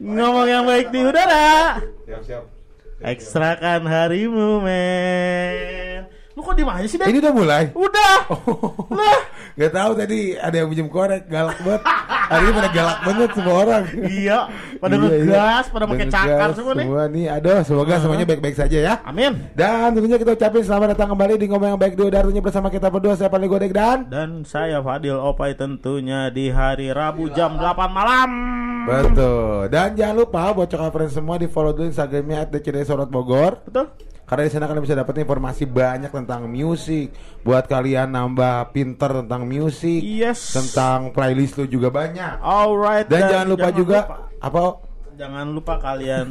Ngomong yang baik di udara. Siap siap. Ekstrakan harimu, men. Lu kok di mana sih, Ini udah mulai. Udah. Lah. Gak tahu tadi ada yang pinjam korek galak banget. Hari ini pada galak banget semua orang. Iya, pada Iya, ngegas, iya. pada pakai cakar semua nih. Semua nih, aduh semoga semuanya baik-baik saja ya. Amin. Dan tentunya kita ucapin selamat datang kembali di ngomong yang baik udara tentunya bersama kita berdua saya Paling Godek dan Dan saya Fadil Opai tentunya di hari Rabu jam 8 malam. Betul. Dan jangan lupa buat coklat friends semua di follow dulu Instagramnya @dcd Sorot Bogor. Betul? Karena di sana kalian bisa dapat informasi banyak tentang musik, buat kalian nambah pinter tentang musik, Yes. tentang playlist lu juga banyak. Alright. Dan, jangan lupa juga lupa- apa? jangan lupa kalian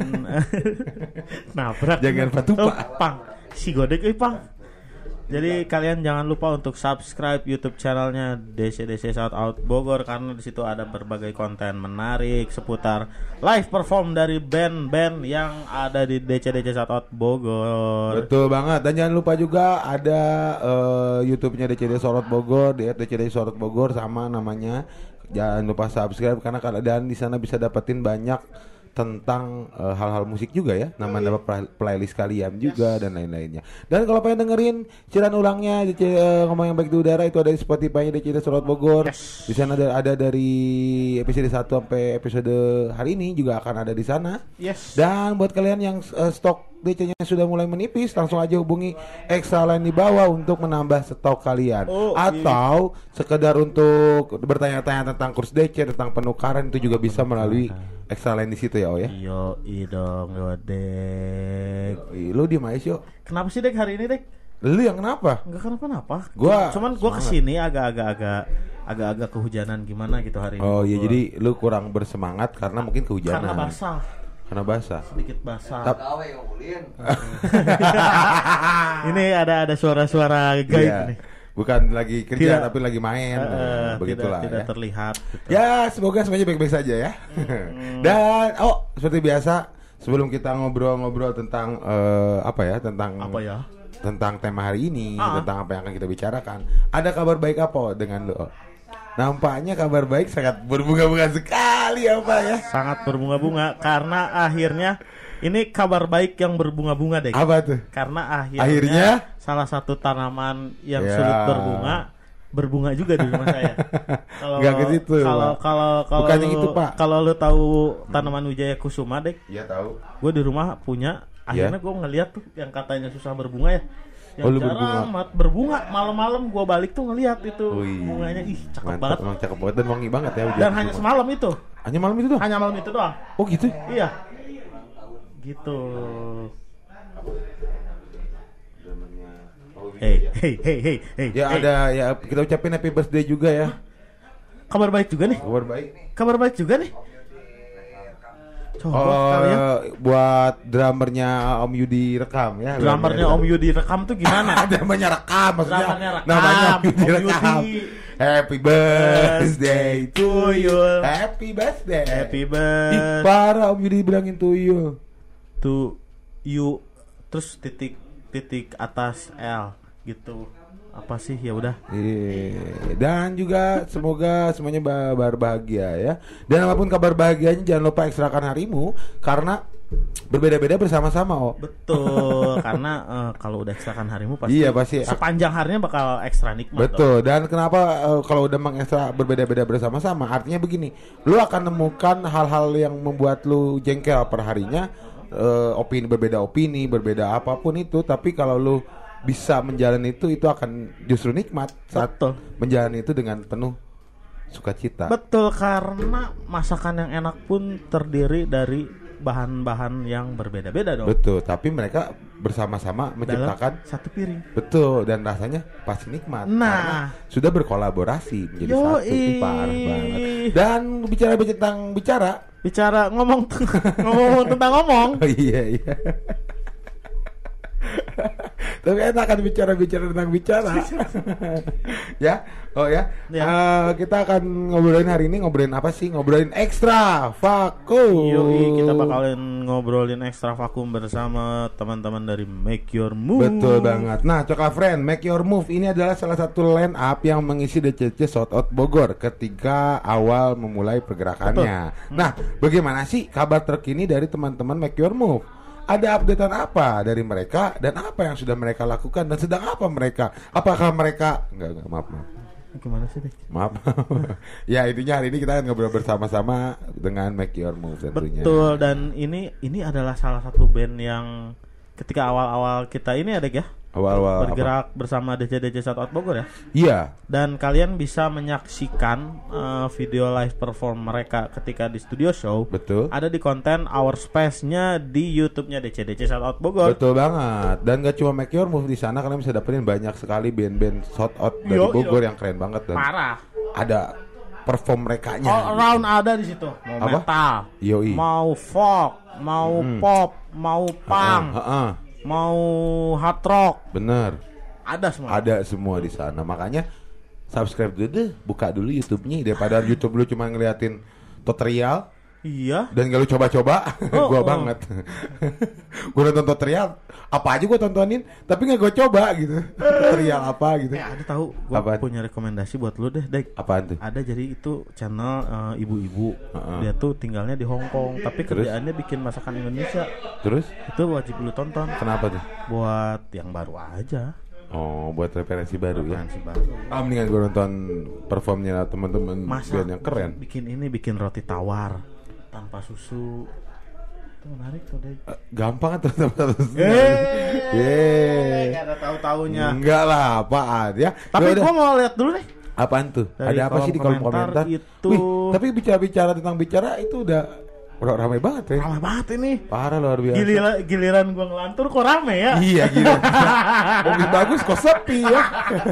nabrak. Jangan. Oh, pang. Si godek euy, Pang. Jadi kalian jangan lupa untuk subscribe YouTube channelnya DCDC Shout Out Bogor karena di situ ada berbagai konten menarik seputar live perform dari band-band yang ada di DCDC Shout Out Bogor. Betul banget. Dan jangan lupa juga ada eh, YouTube-nya DCD Sorot Bogor, di DCD Sorot Bogor sama namanya. Jangan lupa subscribe karena kalian di sana bisa dapetin banyak tentang eh, hal-hal musik juga ya, nama-nama play- playlist kalian juga dan lain-lainnya. Dan kalau pengen dengerin siaran ulangnya eh, ngomong yang baik di udara itu ada di Spotify-nya DCD Sorot Bogor. Yes. Di sana ada, ada dari episode 1 sampai episode hari ini juga akan ada di sana. Yes. Dan buat kalian yang eh, stok DC-nya sudah mulai menipis, langsung aja hubungi extra line di bawah untuk menambah stok kalian. Oh, Atau sekedar untuk bertanya-tanya tentang kurs DC, tentang penukaran itu juga bisa melalui extra line di situ ya, oh ya. Yo, idong godek. Ih, Lu diem aja, Syok. Kenapa sih Dek hari ini Dek? Lu yang kenapa? Enggak kenapa-napa. Gua cuman gua semangat. ke sini agak-agak agak agak-agak kehujanan gimana gitu hari ini. Oh iya, Gua- jadi lu kurang bersemangat karena mungkin kehujanan. karena basah, Karena basah. sedikit basah. Tap- Gawe yang ulin. ini ada ada suara-suara gaib Iya. nih. Bukan lagi kerja Tidak. tapi lagi main. Eh, begitulah tidak, tidak ya. terlihat. gitu. Ya, semoga semuanya baik-baik saja ya. Dan oh, seperti biasa, sebelum kita ngobrol-ngobrol tentang eh, apa ya, tentang Apa ya? tentang tema hari ini, Ah. tentang apa yang akan kita bicarakan. Ada kabar baik apa dengan lo? Nampaknya kabar baik sangat berbunga-bunga sekali apa ya? Sangat berbunga-bunga karena akhirnya ini kabar baik yang berbunga-bunga deh. Apa tuh? Karena akhirnya, Akhirnya? salah satu tanaman yang Ya. sulit berbunga berbunga juga di rumah saya. Kalau ke situ, kalau Pak. kalau kalau Bukan yang lu- itu, Pak. Kalau lu tahu tanaman wijaya kusuma, Dek, Iya tahu. gue di rumah punya. Akhirnya gue ngeliat tuh yang katanya susah berbunga ya. Yang Oh, lu jarang berbunga. amat berbunga. Malam-malam gue balik tuh ngeliat itu Wih. bunganya ih cakep Mantap, banget. emang cakep banget dan wangi banget ya. hujan Dan hanya semalam itu. hanya malam itu doang. Hanya malam itu doang. Oh gitu. Iya. Gitu. Hey, hey, hey, hey, hey. Ya hey. ada ya kita ucapin happy birthday juga ya. kabar baik juga nih. Kabar baik. Kabar baik juga nih. Coba Oh, kalian buat drummernya Om Yudi rekam ya. drummernya Om Yudi rekam tuh gimana? namanya rekam maksudnya. Drummernya rekam, Namanya Om Yudi Om rekam. Yudi. Happy birthday to you. Happy birthday. Happy Ih, birthday parah Om Yudi bilangin to you. to you. Terus titik titik atas L gitu. Apa sih ya udah. Iya. Dan juga semoga semuanya ba- berbahagia ya. Dan apa pun kabar bahagianya jangan lupa ekstrakan harimu karena berbeda-beda bersama-sama oh. Betul, karena eh, kalau udah ekstrakan harimu pasti, Iya, pasti. sepanjang harinya bakal ekstra nikmat. dong. Betul. Dan kenapa eh, kalau udah mengekstra berbeda-beda bersama-sama? Artinya begini, lu akan nemukan hal-hal yang membuat lu jengkel per harinya. eh, opini berbeda opini, berbeda apa pun itu. Tapi kalau lu bisa menjalani itu, itu akan justru nikmat saat Betul. menjalani itu dengan penuh sukacita. Betul karena masakan yang enak pun terdiri dari bahan-bahan yang berbeda-beda dong. Betul. Tapi mereka bersama-sama Dalam menciptakan satu piring. Betul dan rasanya pasti nikmat. Nah. Sudah berkolaborasi menjadi Yoi. satu. Ih, parah banget. Dan bicara tentang bicara, Bicara ngomong ngomong tentang ngomong. Oh iya iya. Tapi enak kan bicara-bicara tentang bicara. ya, oh ya. Ya. Eh, kita akan ngobrolin hari ini ngobrolin apa sih? Ngobrolin ekstra vakum. Yoi, kita bakalan ngobrolin ekstra vakum bersama teman-teman dari Make Your Move. Betul banget. Nah, Coklat Friend, Make Your Move ini adalah salah satu line up yang mengisi DCC Shoutout Bogor ketika awal memulai pergerakannya. Nah, bagaimana sih kabar terkini dari teman-teman Make Your Move? Ada updatean apa dari mereka dan apa yang sudah mereka lakukan dan sedang apa mereka? Apakah mereka enggak enggak maaf maaf. Gimana sih, Dik? Maaf. ya, intinya hari ini kita akan ngobrol bersama-sama dengan Make Your Move tentunya. Betul dan ini ini adalah salah satu band yang ketika awal-awal kita ini ada ya Awal-awal apa? bergerak bersama DC-DC Shoutout Bogor ya. Iya, Dan kalian bisa menyaksikan eh, video live perform mereka ketika di studio show. betul. Ada di konten Our Space-nya di YouTube-nya DCDC Shoutout Bogor. Betul banget. Dan gak cuma make your move di sana kalian bisa dapetin banyak sekali band-band shout out dari Yo, Bogor yo. yang keren banget dan Parah. ada perform mereka nya. All around ada di situ. Mau Apa? metal, Yoi. mau folk, mau pop, mau punk, Heeh, mau hard rock. bener. Ada semua. Ada semua di sana. Makanya subscribe dulu deh, buka dulu YouTube-nya daripada YouTube lu cuma ngeliatin tutorial Iya. dan gak lu coba-coba. Oh, gua oh. banget. gua nonton tutorial apa aja gua tontonin, tapi nggak gua coba gitu. tutorial apa gitu. Eh, ada tahu Apaan? punya rekomendasi buat lu deh, Dek. Apaan tuh? Ada jadi itu channel eh, ibu-ibu. Heeh. Dia tuh tinggalnya di Hong Kong, tapi Terus? kerjaannya bikin masakan Indonesia. Terus Itu wajib lu tonton kenapa tuh? buat yang baru aja. Oh, buat referensi baru ya. Referensi baru. Ah, mendingan gue nonton performnya teman-teman band yang keren. bikin ini bikin roti tawar tanpa susu. Itu menarik tuh, Dek. Eh, Gampang teman-teman. Eh, Yeay. nggak ada tahu-taunya. Enggak lah, apaan ya? Tapi Ya udah. gua mau lihat dulu deh. apaan tuh? Dari Ada apa sih di kolom komentar komentar? itu- Wih, tapi bicara-bicara tentang bicara itu udah udah ramai banget ya. Lama banget ini. Parah luar biasa. Giliran, giliran gua ngelantur kok rame ya. Iya gila. Mobil bagus kok sepi ya.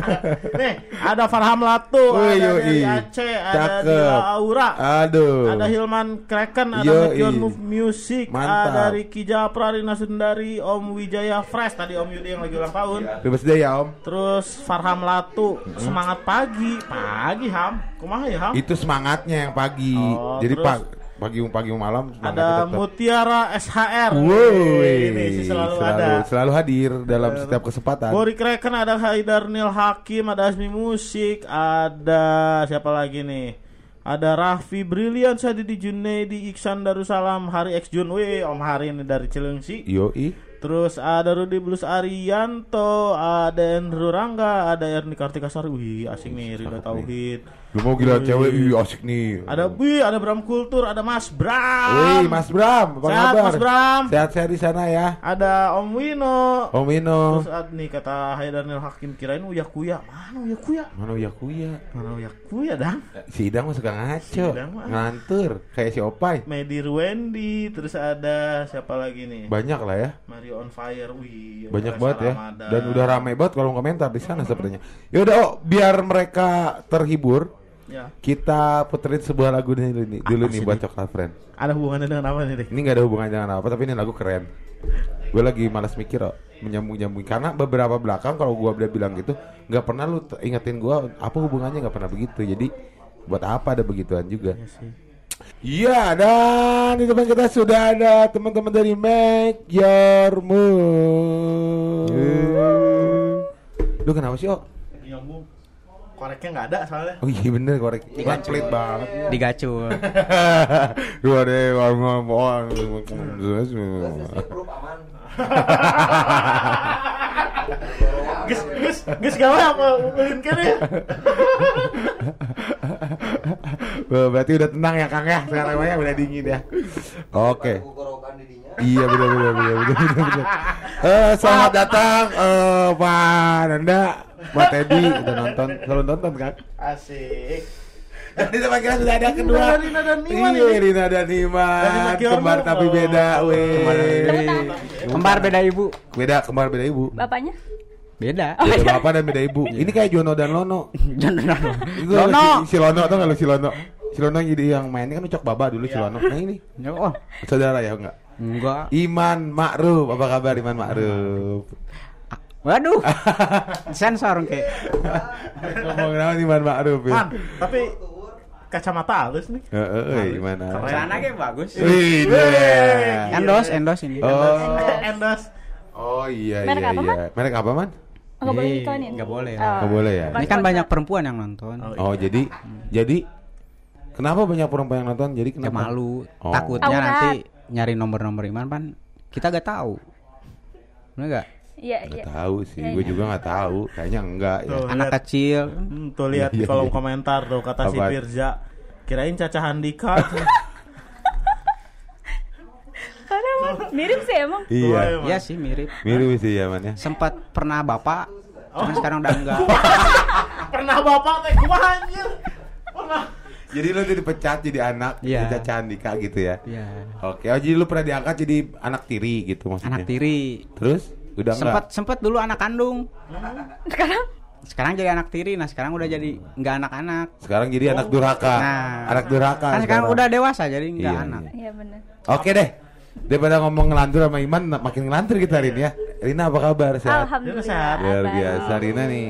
Nih, ada Farham Latu, Wih, ada dari. Aceh, ada. Dila Aura, Aduh. ada Hilman Kraken, ada. Meteor Move Music, Mantap. ada Ricky Japra, Rina Sundari, Om Wijaya Fresh, tadi Om Yudi yang lagi ulang tahun. Bebas deh ya Om. Terus Farham Latu, semangat pagi, pagi Ham, kumaha ya Ham? Itu semangatnya yang pagi. Oh, Jadi terus- pag pagi pagi malam Ada tetap. Mutiara SHR, ini sih selalu, ada. selalu hadir dalam setiap kesempatan. Bori Kraken ada Haidar Nil Hakim, ada Asmi Musik, ada siapa lagi nih? Ada Raffi Brilian, Sadidi Junaidi, Iksan Darussalam, Hari X Jun, wih Om Hari ini dari Cilengsi. Yoi. Terus ada Rudi Blues Arianto, ada Andrew Rangga, ada Erni Kartikasari, wih asing nih, Rida Tauhid. Lu mau gila cewek, ih asik nih. Ada wih, ada Bram Kultur, ada Mas Bram. Wih, Mas Bram, apa Sehat, kabar? Mas Bram. Sehat-sehat di sana ya. Ada Om Wino. Om Ino. Terus ada nih kata Haidar Nil Hakim kirain Uya Kuya. Mana Uya Kuya? Mana ya kuya? Mana Uya Kuya dang? Si Idang mah suka ngaco, Si Idang mah. ngantur, kayak si Opai. Medi Wendy, terus ada siapa lagi nih? Banyak lah ya, Mario on Fire, wih. banyak banget ya. Ramadan. Dan udah ramai banget kalau komentar di sana sepertinya. Ya udah, oh, biar mereka terhibur, Ya. kita puterin sebuah lagu dulu nih, dulu nih buat coklat friend. Ada hubungannya dengan apa nih, Dik? Ini nggak ada hubungan dengan apa, tapi ini lagu keren. Gue lagi malas mikir, oh, menyambung-nyambung karena beberapa belakang kalau gue udah bilang gitu, nggak pernah lu ingetin gue apa hubungannya nggak pernah begitu. Jadi buat apa ada begituan juga? Iya sih. Iya dan di depan kita sudah ada teman-teman dari Make Your Move. Lu kenapa sih oh? Koreknya nggak ada soalnya. Oh iya bener korek. Kan pelit banget. digacul Dua deh ngomong. Gus, gus, gus gawe apa ulin kene? Berarti udah tenang ya Kang ya. Sekarang namanya udah dingin ya. Oke. Iya benar benar benar benar benar. benar. Eh selamat datang eh Pak Nanda, Pak Teddy udah nonton, selalu nonton kan? Asik. Dan di depan kita sudah ada kedua. Rina, Rina dan Iman Iya, ini. Rina dan Iman. Kembar tapi beda, weh. kembar beda ibu Beda, kembar beda ibu. Bapaknya? beda Beda bapak dan beda ibu. Ini kayak Jono dan Lono. jangan Itu Lono. Si, si Lono tau gak lu si Lono? Si Lono yang jadi yang mainnya kan Ucok Baba dulu si Lono. Nah ini oh saudara ya enggak? enggak Iman Ma'ruf, apa kabar Iman Ma'ruf? Waduh. Sensor kayak. Ngomong nama Iman Ma'ruf ya. Man, tapi kacamata halus nih. Heeh, euy, gimana? Keren. Celana kayak bagus. Wih. Endos, endos ini. Oh. Endos. Oh iya Merek iya apa, iya. Merek apa, Man? Oh, nggak boleh Eh, ngiklanin. nggak boleh. Oh. Nggak boleh ya? Ini kan banyak perempuan yang nonton. Oh, Oh, jadi jadi kenapa banyak perempuan yang nonton? Jadi Ya kenapa? malu. Oh. Takutnya nanti nyari nomor-nomor iman pan kita gak tahu. Bener gak? Iya, Nggak iya. tahu sih, Iya, gue iya. juga nggak tahu. Kayaknya enggak ya. Tuh. Anak lihat. kecil. Hmm, tuh lihat di Iya, kolom iya. komentar tuh kata si Apaan? Firza. Kirain Caca Handika. Karena emang mirip sih emang. Iya. Tuh, Iya sih mirip. Mirip sih ya, Man ya. Sempat pernah bapak, Oh. cuman sekarang udah enggak. Pernah bapak teh gua anjir. Pernah. Jadi lu tuh dipecat jadi anak, jadi Caca Andika gitu ya. Iya. Oke, oh jadi lu pernah diangkat jadi anak tiri gitu maksudnya. Anak tiri. Terus udah Sempat enggak? sempat dulu anak kandung. Sekarang Sekarang jadi anak tiri. Nah, sekarang udah jadi enggak anak-anak. Sekarang jadi anak durhaka. Nah. anak durhaka. Kan sekarang udah dewasa jadi enggak Iya, anak. iya. iya benar. Oke deh. Daripada ngomong ngelantur sama Iman, makin ngelantur kita hari ini ya. Rina apa kabar? Sehat? Alhamdulillah. sehat. Luar biasa Rina nih.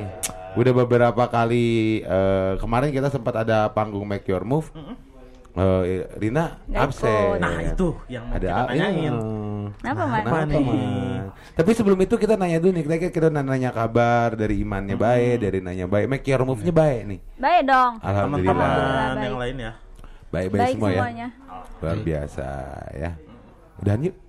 Udah beberapa kali eh, kemarin kita sempat ada panggung Make Your Move. Eh, Rina absen. ikut. Nah, itu yang mau ada kita tanyain. Kenapa, Man? Kenapa, nih? Man? Tapi sebelum itu kita nanya dulu nih, kita kita nanya kabar dari imannya baik, dari nanya baik, make your move-nya baik nih. Baik dong. Alhamdulillah. Teman-teman yang lain ya. Baik-baik Baik semua ya. semuanya. Luar biasa ya. Udahan yuk.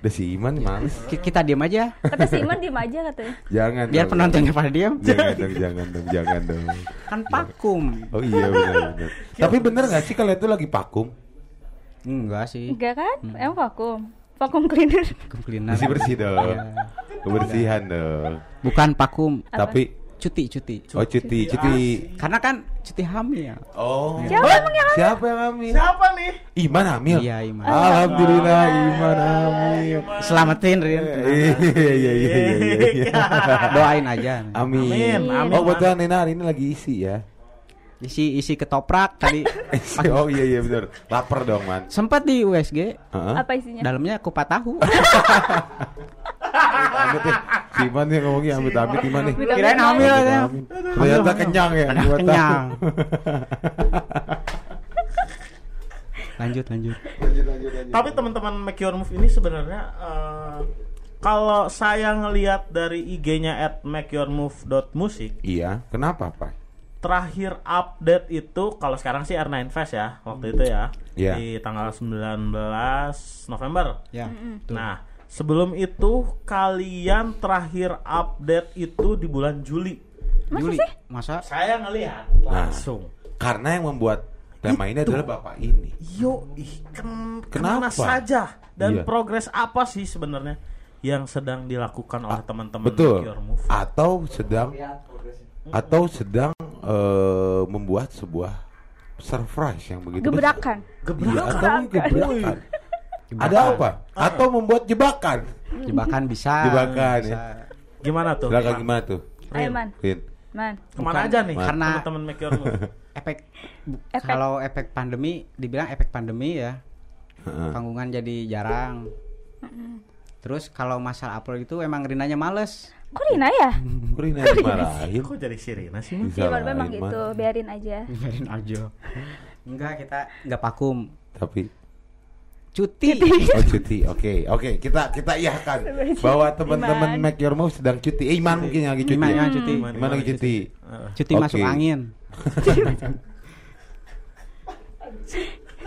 Udah si Iman males. Ki- Kita diam aja. Kata si Iman diem aja katanya. Jangan. Biar dong. penontonnya pada diam. Jangan dong, jangan dong, jangan dong. Kan pakum. Oh iya benar benar. Tapi bener nggak sih kalian tuh lagi pakum? Enggak sih. Enggak kan? Emang vakum. Vakum cleaner. Kemungkinan. Bersih bersih dong. Iya. Kebersihan dong. Bukan pakum, Apa? Tapi cuti, cuti. oh cuti cuti. Karena kan cuti hamil. Oh. Siapa emang yang Siapa yang hamil? Siapa nih? Iman hamil. Iya, Iman. Alhamdulillah Iman hamil. Selamatin Rin. Iya iya iya iya. iya. Doain aja. Amin. Amin, amin, Oh betul Nina hari ini lagi isi ya. Isi isi ketoprak tadi. oh iya iya benar. Lapar dong man. Sempat di USG. Heeh. apa isinya? Dalamnya kupat tahu. Amit nih. Si Iman nih ngomongnya amit amit Iman nih. Kirain hamil ya. Ternyata kenyang ya. Kenyang. lanjut lanjut. Tapi teman-teman Make Your Move ini sebenarnya eh, kalau saya ngelihat dari IG-nya at makeyourmove.music Iya. Kenapa Pak? terakhir update itu kalau sekarang sih R9 Fest ya waktu itu ya Iya. di tanggal 19 November. Ya. betul. Nah, sebelum itu kalian terakhir update itu di bulan Juli. Masa Juli. sih? Masa Saya ngelihat Nah. langsung. Karena yang membuat tema ini adalah bapak ini. Yo, ih, ken- Kenapa? ke mana saja dan Iya. progres apa sih sebenarnya yang sedang dilakukan oleh teman-teman Betul. Move? Atau sedang atau sedang eh, membuat sebuah surprise yang begitu besar. Gebrakan. Iya, atau gebrakan. Ada apa? Atau membuat jebakan. jebakan bisa. Jebakan, bisa. ya. Gimana tuh? Man? gimana tuh? Ayo man. Rin. Man. Ke mana Bukan. aja nih Karena- teman-teman Make Your Move? Efek, Efek. kalau efek pandemi dibilang efek pandemi ya. Heeh. Panggungan jadi jarang. Terus kalau masalah upload itu emang Rinanya males. Kok Rina ya? Kok Rina dimarahin? Kok jadi Sirina sih? Man? Iya, memang Man. gitu. Biarin aja. Biarin aja. Enggak, kita enggak pakum. Tapi Cuti. oh cuti. Oke, oke. Kita kita iyakan bahwa teman-teman. Make Your Move sedang cuti. Eh, Iman mungkin yang lagi cuti. Iman ya? yang cuti. Iman, Iman lagi cuti. Cuti Oke. masuk angin.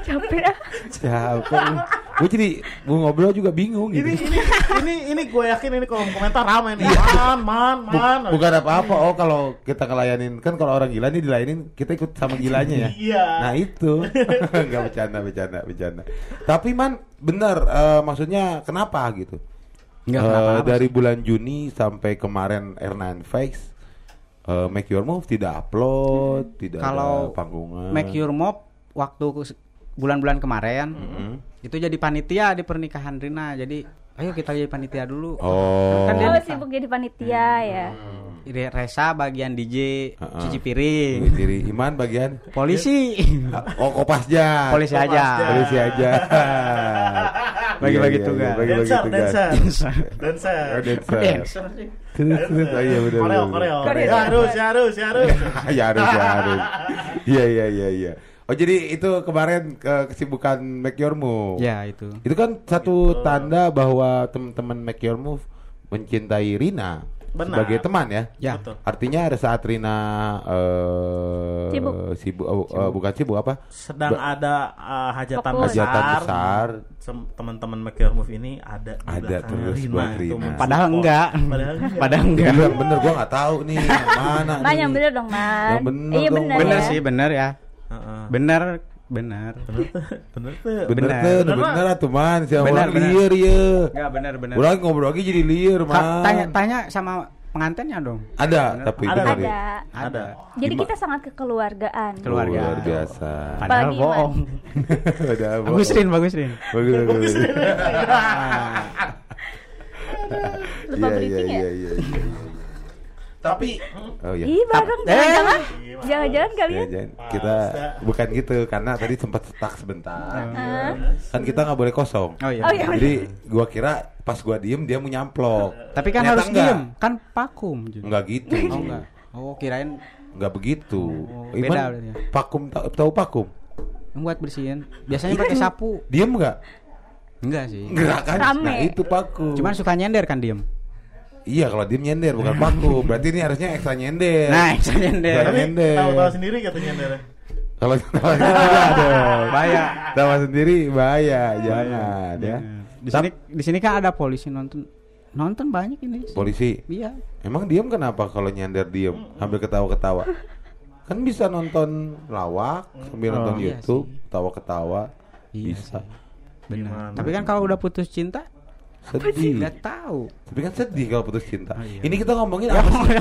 Capek ah. Siapa? Gue jadi mau ngobrol juga bingung gitu. Ini ini ini ini gue yakin ini kolom komentar ramai nih. Man, man, man. Bukan apa-apa. Oh, kalau kita ngelayanin kan kalau orang gila nih dilayanin kita ikut sama gilanya ya. Iya. Nah itu nggak bercanda, bercanda, bercanda. Tapi man, bener. eh, maksudnya kenapa gitu? Nggak Eh, kenapa-napa dari bulan Juni sampai kemarin R9 Fakes, eh, Make Your Move tidak upload, tidak Kalau ada panggungan. Make Your Mop waktu bulan-bulan kemarin Mm-mm. itu jadi panitia di pernikahan Rina. Jadi ayo kita jadi panitia dulu. Oh. Kan dia Oh sibuk jadi panitia ya. Ire- Resa bagian DJ, Heeh. cuci piring. Diri Iman bagian Polisi. Oh, kopasja. Polisi aja. Polisi aja. Bagi-bagi Iya, iya, tugas. iya, Bagi-bagi Dancer, tugas. dancer. Oh, Dancer. dancer. Dancer. Oh, iya benar. Koreo, benar. koreo. Koreo. Ya harus, ya harus, ya harus. ya harus ya harus. Iya iya iya iya. Oh jadi itu kemarin eh, kesibukan Make Your Move. Ya itu. Itu kan satu tanda bahwa teman-teman Make Your Move mencintai Rina Benar. sebagai teman ya. Ya. Betul. Artinya ada saat Rina eh Sibuk. sibuk, eh, bukan sibuk apa? Sedang Ba- ada uh, hajatan Fokus. besar. Hajatan besar. Teman-teman Make Your Move ini ada di Ada terus Rina buat itu Rina. Padahal enggak. Padahal enggak. Padahal enggak. Bilang bener gua nggak tahu nih mana. Man nih. yang bener dong man. Yang bener iya bener. Bener ya. sih, bener ya. Heeh. Bener, bener. Bener tuh, bener tuh. Bener Bener. Bener, bener man. Siapa Bener, bener. liar ya. Enggak bener, bener. Orang ngobrol lagi jadi liar man. tanya tanya sama pengantinnya dong. Ada tapi Ada. bener ya. Ada. Ada. Jadi kita sangat kekeluargaan. Keluarga. Luar biasa. Padahal bohong. Udah, Bagus Rin, bagus Rin. Bagus, bagus. Lupa Iya, iya, briefing ya? iya, iya, iya. Tapi, oh ya. Ih bareng Eh. jangan-jangan Jangan-jangan kalian Jangan, kita bukan gitu karena tadi sempat stuck sebentar. Hah? Kan kita nggak boleh kosong. Oh iya. Oh iya Jadi gua kira pas gua diem dia mau nyamplok. Tapi kan Ternyata harus enggak. diem, kan vakum. Jadi. Enggak gitu. Oh enggak. Oh kirain Enggak begitu. Oh, Iman, beda berarti ya. vakum tahu, tahu vakum? buat bersihin. Biasanya pakai sapu. Diem enggak? Enggak sih. Enggak kan? Rame. Nah, itu vakum. Cuman suka nyender kan diem. Iya kalau diem nyender bukan vakum. Berarti ini harusnya ekstra nyender. Nah, bisa nyender. Tapi- nyender. Tahu-tahu sendiri katanya nyender. Kalau tawa sendiri ada Bahaya. Tawa sendiri bahaya, jangan ya. Di sini di sini kan ada polisi nonton. Nonton banyak ini. Polisi, Iya. emang diem kenapa kalau nyender diem sambil ketawa-ketawa? Kan bisa nonton lawak sambil nonton iya YouTube, ketawa-ketawa. Iya bisa. Benar. Gimana? Tapi kan kalau udah putus cinta, Sedih. nggak tahu. Tapi kan sedih kalau putus cinta. Oh, iya. Ini kita ngomongin apa sih?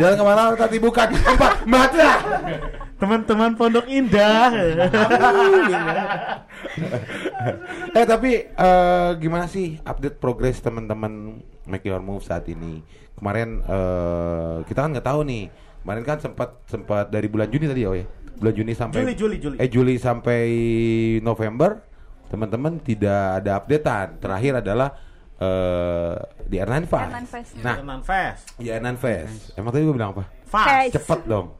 Jalan ke mana tadi bukan apa mata. Teman-teman Pondok Indah. eh tapi eh, gimana sih update progres teman-teman Make Your Move saat ini? Kemarin eh, kita kan nggak tahu nih. Kemarin kan sempat sempat dari bulan Juni tadi ya, oh ya. Bulan Juni sampai Juli, Juli, Juli. Eh Juli sampai November teman-teman tidak ada updatean. Terakhir adalah eh di Ernan Fest. Ernan Fest. Nah, Ernan Fest. di Ernan Fest. Emang tadi gue bilang apa? Fast. Cepet dong.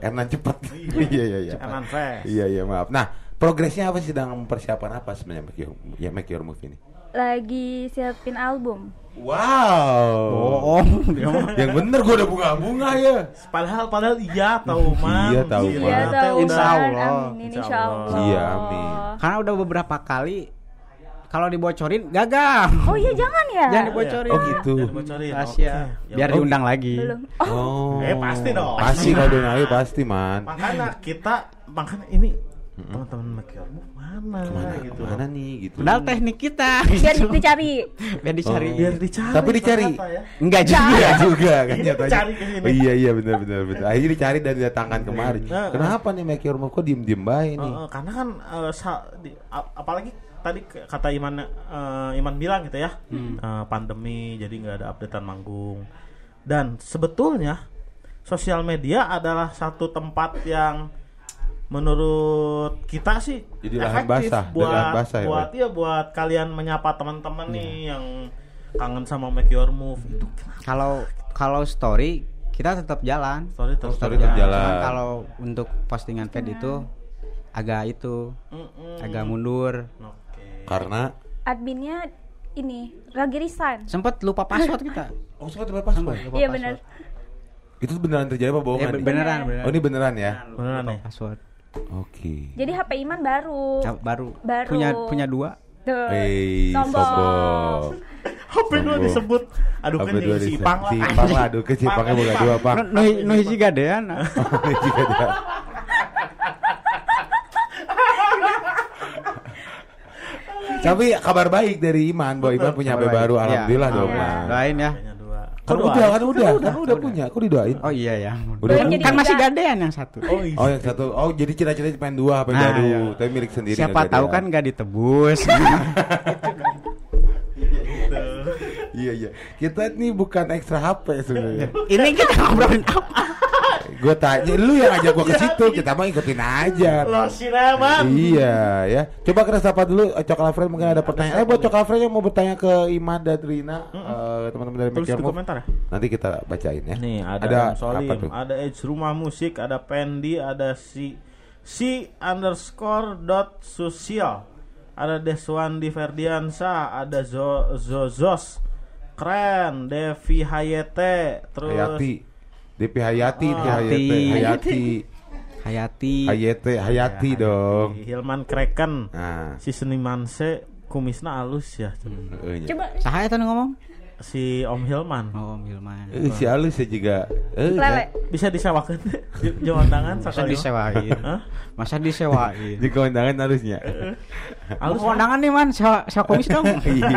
Ernan cepet. Iya iya iya. Ernan Fest. Iya iya maaf. Nah, progresnya apa sih sedang mempersiapkan apa sebenarnya Make Your, ya Make Your Move ini? Lagi siapin album Wow. Bohong dia mah. Yang bener gue udah bunga-bunga ya. Padahal padahal iya tahu man. Iya, tahu, Man. Iya tahu Insya udah- Allah. Amin Insya insya Allah. Iya, amin. Karena udah beberapa kali kalau dibocorin gagal. Oh iya jangan ya Jangan dibocorin. Oh gitu. Jangan bocorin. Rahasia. Oke. Ya Biar udah. diundang lagi. Belum Oh Oh. Eh, pasti dong. Pasti kalau udah naik pasti man. Makanya kita makanya ini teman-teman Make Your Move mana, Ke mana, gitu. ke mana nih gitu. Padahal teknik kita. Biar dicari Biar dicari. Oh. Biar dicari. Tapi dicari. ya. Enggak juga. Iya juga kan Ini nyatanya. dicari ke sini. Oh, iya iya benar benar benar. Akhirnya dicari dan didatangkan kemari. Nah, Kenapa nih Make Your Move kok diem-diem baik nih? Eh, eh, karena kan eh, sa- di- a- apalagi tadi kata Iman eh, Iman bilang gitu ya eh, pandemi jadi nggak ada updatean manggung dan sebetulnya sosial media adalah satu tempat yang menurut kita sih Jadi lahan efektif basah, buat lahan basah ya, buat ya buat kalian menyapa teman-teman nih yang kangen sama Make Your Move itu Kalau kalau story kita tetap jalan. story terus story tetap jalan. Cuman kalau untuk postingan feed itu agak itu Mm-mm. agak mundur. Oke. Karena Adminnya ini lagi resign Sempet lupa password kita. Oh, sempat lupa password. Iya benar Itu beneran terjadi apa Ya, bohongan? nih? beneran, beneran. Oh, ini beneran ya? Beneran Lupa nih? Password. Oke. Jadi HP Iman baru Ya, baru. Baru. Punya punya dua. Tuh Hei, Sombong. sombong. HP dua disebut aduh kan yang si di Ipang lah Si Ipang lah, aduh ke si Ipangnya bukan dua, Pak. No, no, no hiji gadean. Jika dia. Tapi kabar baik dari Iman bahwa Iman punya HP baru, alhamdulillah dong. Iya. Man. Doain ya. Kan udah, kan udah, kan udah punya. Kok didoain? Oh iya ya. Udah kan? Kan masih tiga. gadean yang satu. Oh iya. Oh yang satu, oh jadi cita-cita pengen dua HP Nah, baru, iya. tapi milik sendiri. Siapa tahu kan nggak ditebus. Iya iya. Kita ini bukan ekstra HP sebenarnya. Ini kita ngobrolin apa? Gue tanya lu yang ngajak gue ke situ, kita mah ikutin aja. Lo sinema. Iya ya. Coba kita sapa dulu eh, Coklat Friend mungkin ada pertanyaan. Eh buat Coklat Friend yang mau bertanya ke Iman dan Rina, eh, teman-teman dari di Move, komentar ya. Nanti kita bacain ya. Nih ada, ada. Solim, ada Edge Rumah Musik, ada Pendi, ada si si underscore dot sosial, ada Deswandi Ferdiansa, ada Zo, Zozos, keren, Devi Hayete, terus Hayati. DP Hayati, Oh. DP Hayati, Hayati, Hayati. Hayati, Hayati dong. Hilman Kreken, Nah, si seniman se kumisna alus ya, nya. Coba. Sahaya tadi ngomong? Si Om Hilman. oh Om Hilman. Eh, si alus ya juga. Eh, lele. Bisa disewakan? Jaman tangan masa disewain? Masa disewain? Di kewenangan harusnya. Alus kondangan nih man. Sewa, sewa komis dong. Iya.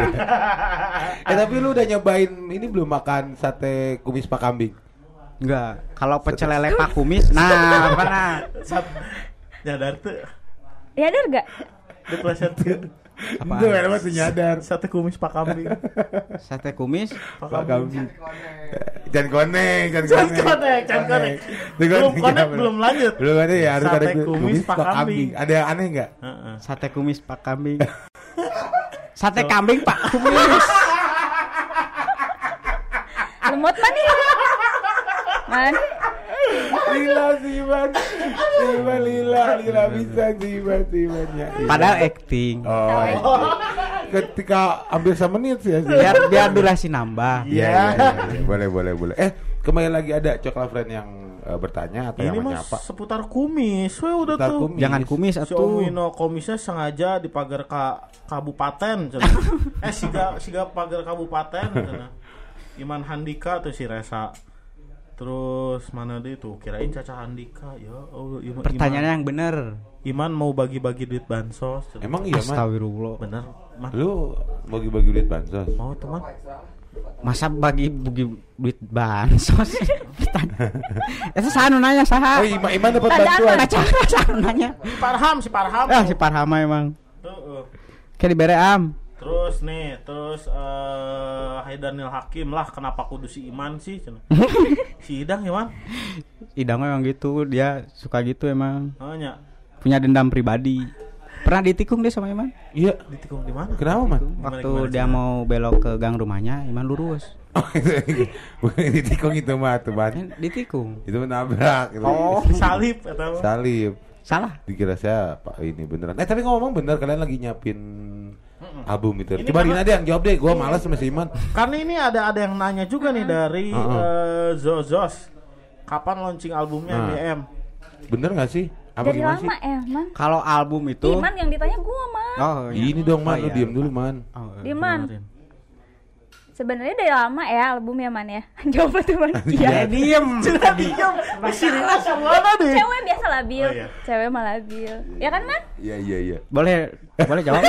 eh tapi lu udah nyobain ini belum makan sate kumis pak kambing? Enggak kalau pecel lele pak kumis nah mana Sat, nyadar tuh Ya ada gak? dipleset Apaan? Itu memang tuh nyadar. sate kumis pak kambing sate kumis pak kambing. Jangan koneng, jangan Jangan koneng. konek, jangan konek. Itu Belum koneng, konek, belum lanjut. Belum ada ya, harus Sate ada kumis pak kambing. Ada yang aneh nggak? Heeh. sate kumis pak kambing sate kambing pak kumis Lemot mana? Mana? Lila Siman, Siman Lila, Lila bisa Siman Siman ya. padahal acting Oh, iya. ketika hampir semenit sih ya. sih. biar biar durasi nambah Iya, iya, iya, iya. boleh, boleh, boleh. Eh, kembali lagi ada coklat friend yang eh, bertanya atau Ini yang menyapa? seputar kumis. Weh udah Seputar tuh. kumis. jangan kumis Si atuh Omino komisnya sengaja di pagar ka, kabupaten eh siga siga pagar kabupaten. Iman Handika tuh si Resa terus mana deh tuh? Kirain Caca Handika ya oh, Iman, pertanyaannya yang bener. Iman, Iman mau bagi-bagi duit bansos. Emang iya? Astagfirullah. Bener. Man Lu bagi-bagi duit bansos? mau teman? Masa bagi bagi duit bansos? Itu sanu nanya saha. Oh, Iman, Iman dapat bantuan. Baca sanu nanya. Si Parham si Parham ah si Parhama emang. Tuh, uh. kayak dibere am Terus nih, terus eh Haidanil Hakim lah kenapa kudu si Iman sih? si Idang Iman? Idang emang gitu dia suka gitu emang Nanya, punya dendam pribadi pernah ditikung dia sama Iman Iya. ditikung di mana? Kenapa, Man? Gimana, waktu gimana, dia gimana? mau belok ke gang rumahnya Iman lurus Oh, itu bukan ditikung itu mah tuh, Man. Ditikung Itu menabrak gitu. Oh, salib atau apa? Salib. salah Dikira saya Pak ini beneran. Eh tapi ngomong bener kalian lagi nyiapin album itu. Ini Coba Rina deh yang jawab deh. Gua malas sama si Iman. Karena ini ada ada yang nanya juga nih dari Heeh. eh, Zozos. Kapan launching albumnya Nah. BM? Bener gak sih? Apa Dari gimana sih? lama ya, Man. kalau album itu Iman yang ditanya gua, Man. oh iya. Ini dong man, Oh, lu iya. diem dulu man. Oh, iya. Dia, Man. Sebenarnya dari lama ya albumnya, Man ya. Jawab tuh, Man. Iya. Eh, diem Diam, masih Rina sama deh. Cewek biasa labil. Oh, iya. Cewek mah labil. Ya kan, Man? Iya iya iya. boleh boleh jawab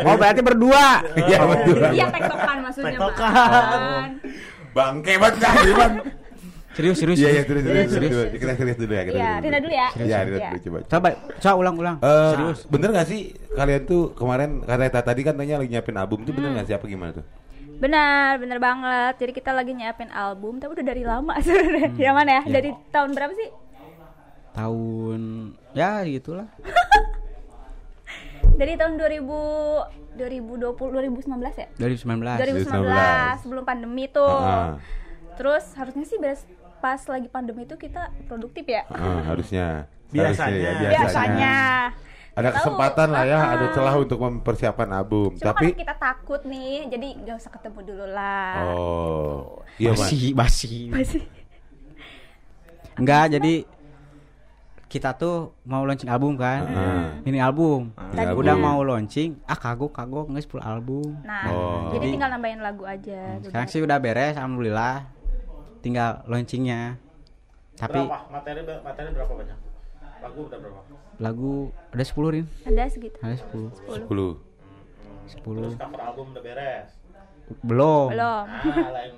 oh berarti berdua Iya betul. Iya, tektokan maksudnya, Tektokan. Bangke banget Iman. serius serius Iya iya terus serius terus. Kita serius dulu ya. kita Iya, serius Rina dulu ya. Iya Rina Iya. dulu coba. coba coba ulang ulang Eh, serius bener gak sih kalian tuh kemarin kata tadi kan tanya lagi nyiapin album itu bener gak sih apa gimana tuh? Benar, benar banget. Jadi kita lagi nyiapin album, tapi udah dari lama sebenarnya. Yang mana ya? Dari tahun berapa sih? tahun ya gitulah Dari tahun 2000 2020 2019 ya? dari 19 2019 sebelum pandemi tuh. Ah, Terus harusnya sih beres pas lagi pandemi itu kita produktif ya. ah, harusnya. Biasanya. Harusnya ya, Biasanya. Ada kesempatan lah ya, ah. ada celah untuk mempersiapkan album. Cuma Tapi kita takut nih, jadi gak usah ketemu dulu lah. oh, iya man. basi basi Masih. enggak jadi kita tuh mau launching album kan Heeh. ini album Ini udah mau launching ah kagok kagok nggak 10 album Nah, Oh. jadi Jadi- tinggal nambahin lagu aja. sekarang sih udah beres alhamdulillah tinggal launchingnya tapi Berapa? Materi materi berapa banyak? Lagu udah berapa? lagu ada 10 rin Ada segitu. ada 10 10. 10 cover album udah beres. belum Belum. Ah,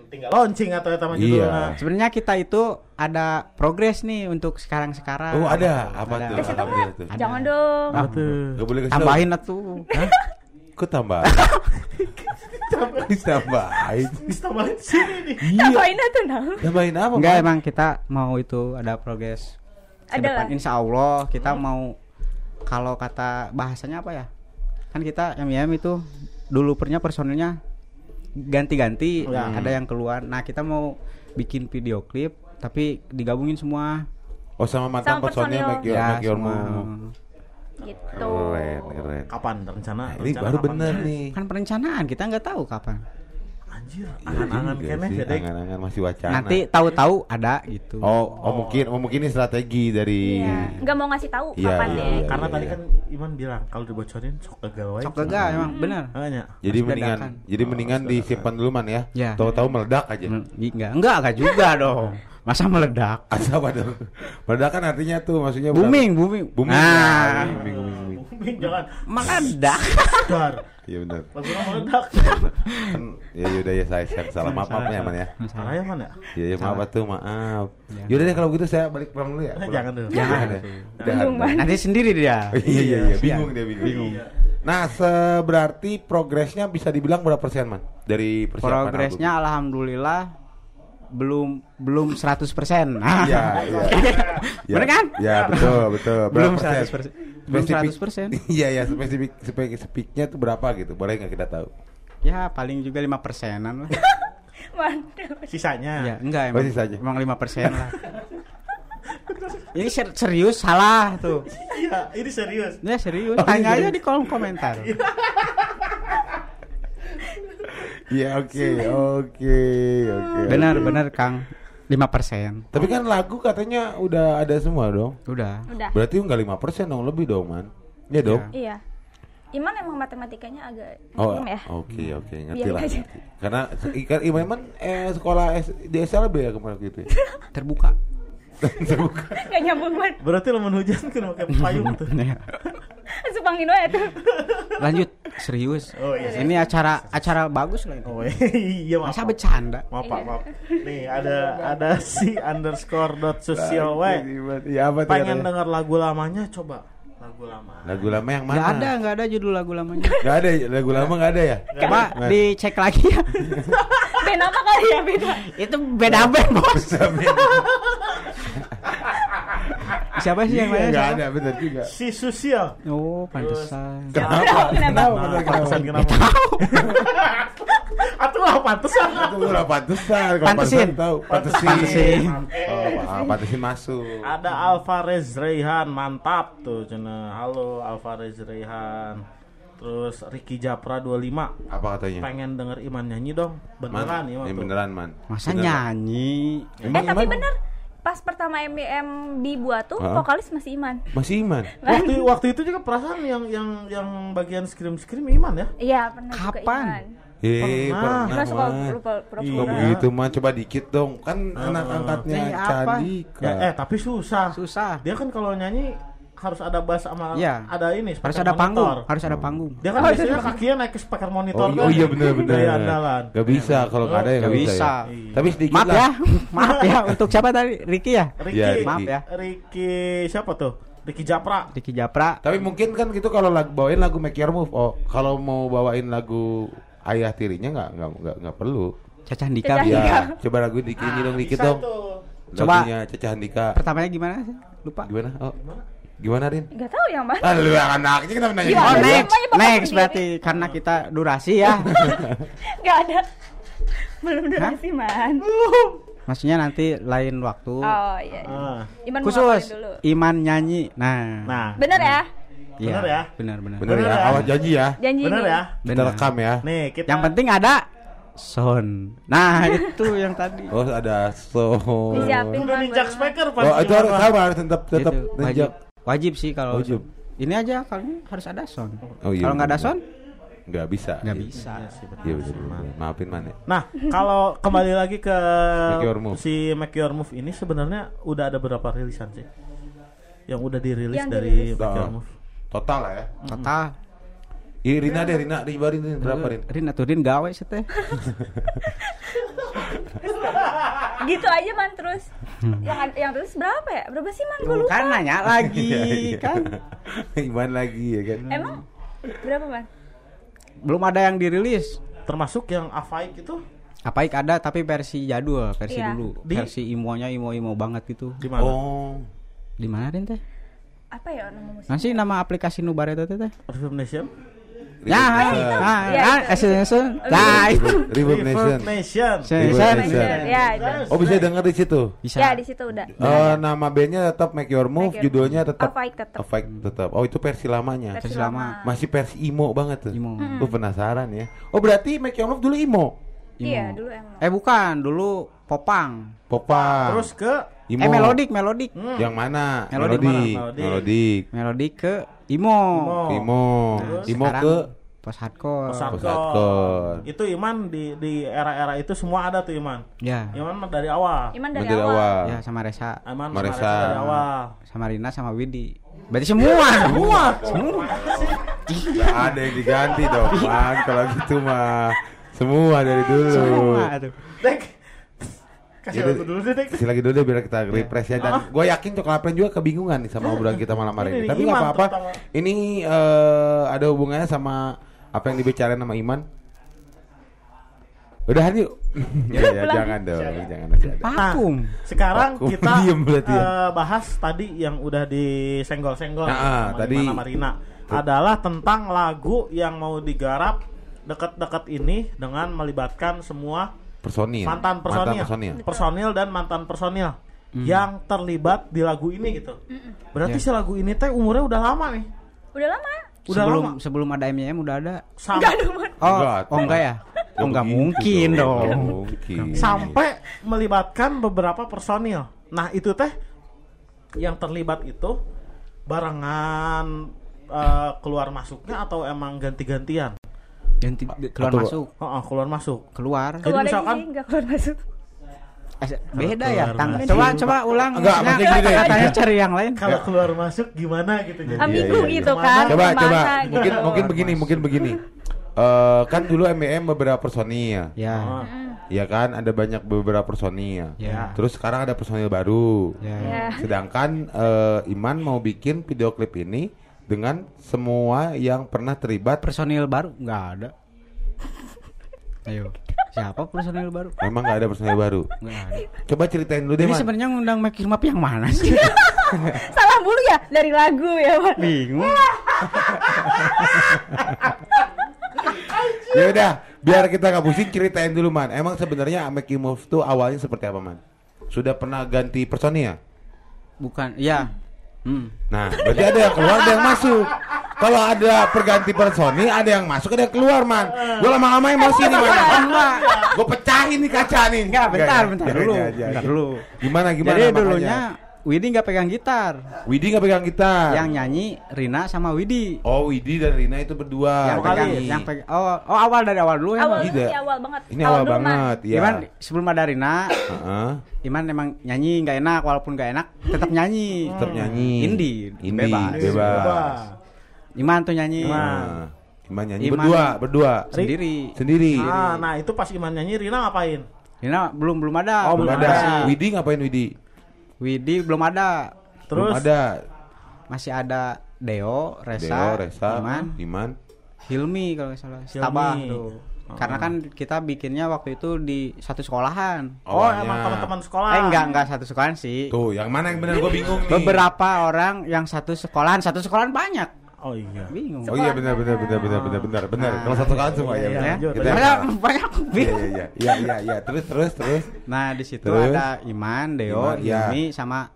tinggal launching atau eta mah Iya. sebenarnya kita itu ada progres nih untuk sekarang sekarang Oh, ada. Apa Ada. tuh? Alhamdulillah tuh. Ada. Jangan dong. Apa tuh? Gak boleh kasih tambahin atuh Kok tambah? Ditambahin. Ditambahin sini nih. Iya. Tambahin tuh nah. Tambahin apa? Enggak emang kita mau itu ada progres ke Ada depan insya Allah kita mau kalau kata bahasanya apa ya kan kita MIM itu dulu pernya personilnya ganti-ganti Ya. ada yang keluar nah kita mau bikin video klip tapi digabungin semua Oh sama mantan Sama personil personil. make your, ya make your semua. move. Gitu. Keren, keren. Kapan rencana? Nah, ini rencana baru kapan? bener nih. kan perencanaan kita nggak tahu kapan Anjir, Iya angan-angan ya, masih wacana. nanti tahu-tahu ada gitu Oh, oh, mungkin oh mungkin ini strategi dari Iya. Nggak mau ngasih tahu Iya, kapan iya, deh. iya. Karena tadi kan Iman bilang kalau dibocorin sok gagal wae. sok gagal emang bener Makanya. jadi mendingan dadakan. jadi mendingan disimpan dulu man ya. Ya. Tahu-tahu meledak aja. Enggak enggak enggak juga dong masa meledak Asal pada meledak kan artinya tuh maksudnya booming booming Booming. nah ya, booming, booming, booming. Jangan meledak dar. Iya benar. Lagunya meledak. Kan ya yaudah ya saya saya salah maaf maaf ya man ya. Salah ya mana? Ya, ya maaf tuh maaf. Ya. Yaudah deh kalau gitu saya balik pulang dulu ya. Jangan dulu. Jangan deh. Nanti sendiri dia Iya iya iya bingung dia bingung. Bingung. Nah, seberarti progresnya bisa dibilang berapa persen man dari persiapan progresnya alhamdulillah belum belum 100% nah Iya, iya. Ya, Bener kan? Ya, betul, betul. Belum Berapa 100%. Belum Spesifik- 100%. Iya, ya, spesifik spesifik spesifiknya tuh berapa gitu? Boleh nggak kita tahu? ya paling juga lima persenan lah Waduh. Sisanya. ya enggak Oh, emang sisanya. emang lima persen lah ini ser- serius salah tuh Iya, ini serius. ya serius Oh, tanya iya. aja di kolom komentar Iya, oke, oke, oke. benar benar kang lima persen Tapi kan lagu katanya udah ada semua dong. udah Udah. Berarti nggak lima persen dong, lebih dong, man. Iya dong. Iya. Iman emang matematikanya agak Oh, ya. oke oke ngerti Biarin lah. aja. ngerti. Karena ikan Iman Iman eh sekolah S, di SLB ya kemarin gitu. ya? terbuka Gak nyambung banget. Berarti lamun hujan kan pakai payung tuh. Ya. Sumpah ngino ya tuh. lanjut serius Oh, iya. ini acara acara bagus lah ini Oh iya maaf. masa bercanda Maaf, Pak, maaf. Nih ada ada si underscore dot social way. Iya apa tuh Pengen denger lagu lamanya coba. Lagu lama. Lagu lama yang mana? nggak ada nggak ada judul lagu lamanya Nggak ada lagu lama nggak ada ya? coba dicek lagi ya Band apa kali ya beda. itu beda band bos siapa sih yang Iya, main nggak siapa? ada benar juga. Si Susil. oh pantesan Kenapa? Kenapa? Kenapa? Nah, Kenapa? pantesan kenapa? Atuh lah pantesan. Itu udah pantesan. Pantesin. pantesan tahu. Pantesin. Pantesin. Oh, pantesin masuk. Ada Alvarez Reyhan mantap tuh cina. Halo Alvarez Reyhan. Terus Ricky Japra 25 Apa katanya? pengen denger Iman nyanyi dong. Beneran man, Iman ini tuh. beneran man. masa Beneran. nyanyi Eh tapi bener pas pertama MBM dibuat tuh Hah? vokalis masih Iman. Masih iman. Waktu waktu itu juga perasaan yang yang yang bagian scream scream Iman ya. Iya pernah juga Kapan? Iman. Eh, Pernah. pernah suka lupa pura-pura. begitu man? Coba dikit dong. Kan anak angkatnya? Candika. Ya, eh tapi susah. susah Dia kan kalau nyanyi harus ada bass sama Iya. ada ini harus ada panggung monitor. harus ada panggung Dia kan biasanya kakinya naik ke speaker monitor Oh, iya- kan. oh iya bener bener. Gaya andalan. Gak bisa kalau nggak ada ya bisa. bisa. ya. Iya. Tapi sedikit maaf lah. ya maaf ya untuk siapa tadi Ricky ya Ricky, Iya, Ricky. maaf ya Ricky siapa tuh? Ricky Japra. Ricky Japra Tapi mungkin kan gitu kalau lagu bawain lagu Make Your Move. Oh, kalau mau bawain lagu Ayah Tirinya nggak nggak nggak nggak perlu. Caca Handika Caca Ya, coba lagu dikit Ah, dong dikit bisa dong. tuh. Coba. Lagunya Caca Handika. pertamanya gimana sih lupa Gimana? Oh. Gimana, Rin? Gak tahu yang mana. Ah, lu yang anaknya kenapa nanya Gimana? oh next next berarti karena kita durasi ya Gak ada. Belum durasi man. maksudnya nanti lain waktu Oh iya. iya. Ah. Iman mau khusus dulu. Iman nyanyi nah Nah, Bener ya? iya, bener ya? benar benar Bener Bener ya, ya? awas janji ya. Janji bener nih. ya? Kita Bener. rekam ya. Nih, kita yang penting ada sound nah itu yang tadi Oh, ada so. Disiapin udah ninjak speaker Oh, itu harus gimana? sama harus tetap tetap Itu, wajib ninjak. Wajib sih kalau Wajib. ini aja kalau ini harus ada sound Oh, iya, kalau nggak ada sound Nggak bisa. nggak bisa Iya sih, betul. Iya betul. betul. Maafin man ya. Nah, kalau kembali lagi ke Make Your Move. si Make Your Move ini sebenarnya udah ada berapa rilisan sih? Yang udah dirilis Yang dari dirilis. Make Your. Move. Total lah ya. total Ih, Rina deh, Rina, Rina, Rina, berapa Rin? Rin atau Rin gawe sih teh Gitu aja man terus. yang yang terus berapa ya? Berapa sih man? Gue lupa. kan nanya lagi kan Iman lagi ya kan. Emang berapa man? belum ada yang dirilis termasuk yang Avaik itu Apaik ada tapi versi jadul, versi Iya. dulu. Di- Versi imonya imo-imo banget gitu. di mana? Oh. Di mana Rin teh? Apa ya nama musik? Nanti nama aplikasi nu bareta teh teh? Reverb Nation. Ya, Iya, itu. Nah, itu. Reverb Nation. Nation. Reverb Saya- Nation. Ya. Oh bisa denger di situ. Bisa. Ya, di situ udah. Eh, nama bandnya tetap Make Your Move, Make Your judulnya tetap Avaik tetap. Avaik tetap. Oh itu versi lamanya. Versi lama. Masih versi emo banget tuh. Emo. Gue penasaran ya. Oh berarti Make Your Move dulu emo. Iya, dulu emang. Eh bukan, dulu Popang. Popang. Terus ke emo. Eh melodik, melodik. Yang mana? Melodik? Melodik. Melodik. Melodik ke Imo. Imo. Emo Sekarang ke post hardcore. Post hardcore. hardcore. Itu Iman di di era-era itu semua ada tuh Iman. Ya. Iman dari awal. Iman dari, dari awal. awal. Ya sama Resa, Iman Maresa. Maresa dari awal. sama Rina, sama Widi. Berarti semua. Semua. Semua. Gak ada yang diganti dong, Bang. Kalau gitu mah semua dari dulu. Semua tuh. Kasih Jadi- waktu dulu deh. Kasih lagi dulu deh biar kita refresh ya dan gue yakin coklat Pren juga kebingungan nih sama obrolan kita malam hari Ini Tapi nggak Iman apa-apa. Ini eh, ada hubungannya sama apa yang dibicarain sama Iman. Udahan yuk. ya, ya, jangan dong, jangan masih ada. Vakum. Sekarang Vakum. kita Diem berarti ya. eh, bahas tadi yang udah disenggol-senggol Nah, sama tadi- Iman sama Rina adalah tentang lagu yang mau digarap dekat-dekat ini dengan melibatkan semua Personil. mantan personil, Mantan personil. personil dan mantan personil yang terlibat di lagu ini gitu. Berarti Ya. si lagu ini teh umurnya udah lama nih. Udah lama. Udah sebelum lama. sebelum ada MYM udah ada. Sam- Enggak ada. Oh, Enggak, oh enggak ya? Oh enggak begitu mungkin dong. Mungkin. sampai melibatkan beberapa personil. Nah itu teh yang terlibat itu barengan eh, keluar masuknya atau emang ganti-gantian? Ganti keluar Atau- masuk, Oh, keluar masuk. keluar. Jadi Keluar misalkan- aja sih, enggak keluar masuk. Eh, beda ya tangga. masuk. Coba coba ulang. Enggak, maksudnya gini deh. katanya cari yang lain. Kalau keluar masuk gimana gitu jadi. Ambigu iya, iya. gitu Ke mana? kan. Coba coba gitu. mungkin mungkin begini mungkin begini. Eh kan dulu MEM beberapa personil. Ya. Oh, Iya kan ada banyak beberapa personil. Ya. Terus sekarang ada personil baru. Ya. Ya. Sedangkan eh, Iman mau bikin video klip ini dengan semua yang pernah terlibat. Personil baru enggak ada. Ayo. Siapa personil baru? Memang nggak ada personil baru. Enggak ada. Coba ceritain dulu deh Ini sebenarnya ngundang Make Map yang mana sih? Salah mulu ya dari lagu ya, Man. Bingung. Ya udah, biar kita nggak pusing ceritain dulu Man. Emang sebenarnya Make You Move tuh awalnya seperti apa Man? Sudah pernah ganti personil? Bukan, ya. Hmm. Nah, berarti ada yang keluar, ada yang masuk. Kalau ada perganti personil, ada yang masuk, ada yang keluar, man. Gue lama-lama emosi nih, man. Gue pecahin nih kaca nih. Enggak, bentar, ya? bentar Jangan, dulu. Bentar dulu. Gimana, gimana? Jadi makanya? dulunya Widi nggak pegang gitar. Widi nggak pegang gitar. Yang nyanyi Rina sama Widi. Oh, Widi dan Rina itu berdua. yang pegang, yang pegang. Oh, oh awal dari awal dulu ya. Awal Bang? Tidak. ini awal banget. Ini awal, dulu, Man. banget, ya. Iman sebelum ada Rina, Heeh. Iman emang nyanyi nggak enak walaupun nggak enak tetap nyanyi. Tetap nyanyi. Indie, Indie, bebas. bebas. Iman tuh nyanyi. Iman. Nah, Iman nyanyi Iman. berdua, berdua. Sendiri. Sendiri. Ah, nah itu pas Iman nyanyi Rina ngapain? Rina belum belum ada. Oh, belum belum ada. ada. Widi ngapain Widi? Widi belum ada. Terus belum ada. Masih ada Deo, Resa, Deo, Resa, Iman, Iman. Hilmi kalau nggak salah. Hilmi. Tabah tuh. Oh. Karena kan kita bikinnya waktu itu di satu sekolahan. Oh, Awalnya. emang teman-teman sekolah. Eh enggak enggak satu sekolahan sih. Tuh, yang mana yang benar gue bingung nih. Beberapa orang yang satu sekolahan, satu sekolahan banyak. Oh iya. Bingung. Oh iya benar benar benar benar benar benar benar. Nah. Kalau satu kali semua ya. Iya, benar. lanjut, Kita- Banyak banyak Iya bingung. iya iya iya iya iya. Terus terus terus. Nah, di situ Terus? ada Iman, Deo, Iman, iya. Hilmi sama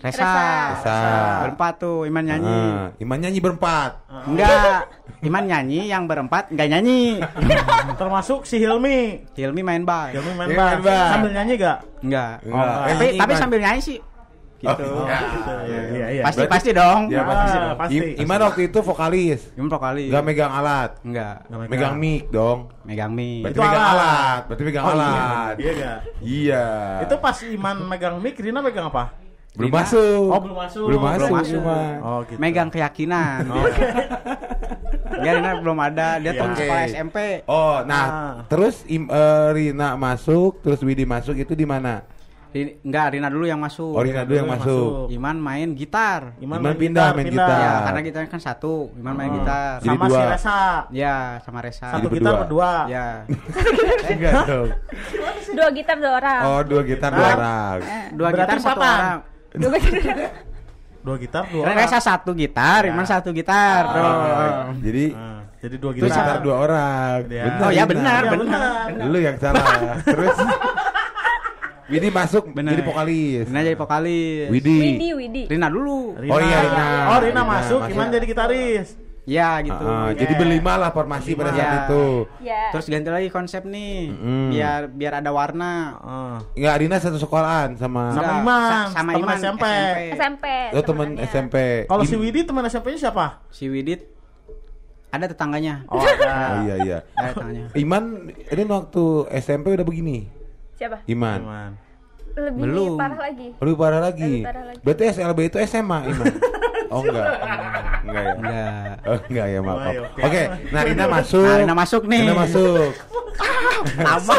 Resa. Resa. Resa. Berempat tuh Iman nyanyi. Ah, Iman nyanyi berempat. Enggak. Iman nyanyi, yang berempat enggak nyanyi. Termasuk si Hilmi. Hilmi main bass. Hilmi main bass. Sambil nyanyi gak? Enggak. Enggak. Oh, Eh, Tapi nyanyi, tapi sambil nyanyi sih. Gitu. Oh, iya. Iya, iya, iya. Pasti Berarti- pasti dong. Ya pasti. Ah, pasti. I- Iman waktu itu vokalis. Iman vokalis. Gak megang alat. Enggak. Nggak Megang mic dong. Megang mic. Berarti Itu megang alat. alat. Berarti megang Oh, iya. alat. Iya gak? Iya. Itu pas Iman megang mic, Rina megang apa? belum Rina- masuk. Oh, belum masuk. Belum masuk. Belum masuk. Iman. Oh, gitu. Megang keyakinan. Oh. Enggak, Rina belum ada. Dia Iya. teman Oke. sekolah SMP. Oh, nah, Ah. terus Im- eh, Rina masuk, terus Widi masuk itu di mana? Ri- enggak Rina dulu yang masuk. Oh Rina dulu yang masuk. Iman main gitar. Iman pindah, main gitar. Ya, karena kita kan satu, Iman main Oh. gitar. Jadi Sama si dua. Resa. Ya, sama Resa. Satu Jadi gitar berdua. berdua. Ya. Enggak dong. Dua gitar dua orang. Oh dua gitar dua orang. Dua Berarti gitar satu orang. Dua gitar. Dua gitar, dua Karena orang. Resa satu gitar, Iman satu gitar. Oh, Tuh. Jadi Ah, jadi dua dua gitar gitar. dua orang. Ya. Benar, Oh ya Rina. benar, Ya, benar. benar. Lu yang salah. Terus Widi masuk Benar. jadi vokalis. Rina jadi vokalis. Widi. Widi, Widi. Rina dulu. Rina. Oh iya, Rina. Oh, Rina Rina masuk, masuk. Iman jadi gitaris. Ya gitu. Ah, Jadi berlima lah formasi pada saat Ya. itu. Ya. Terus ganti lagi konsep nih. Mm. Biar biar ada warna. Ah. Enggak, Rina satu sekolahan sama Sama Iman, sa- sama temen Iman SMP. SMP. Oh temen temenannya. SMP. Kalau si Widi teman SMP-nya siapa? Si Widit ada tetangganya. Oh, Oh ada. iya iya. Ada tetangganya. Iman ini waktu SMP udah begini. Siapa? Iman. Iman. Lebih Belum. parah lagi. Lebih parah lagi. Lebih parah lagi. Berarti SLB itu SMA Iman. Oh enggak. Enggak ya. Enggak. Oh enggak ya maaf. Iya, Oke, oke. nah Rina masuk. Nah, Rina masuk nih. Rina masuk. Apa?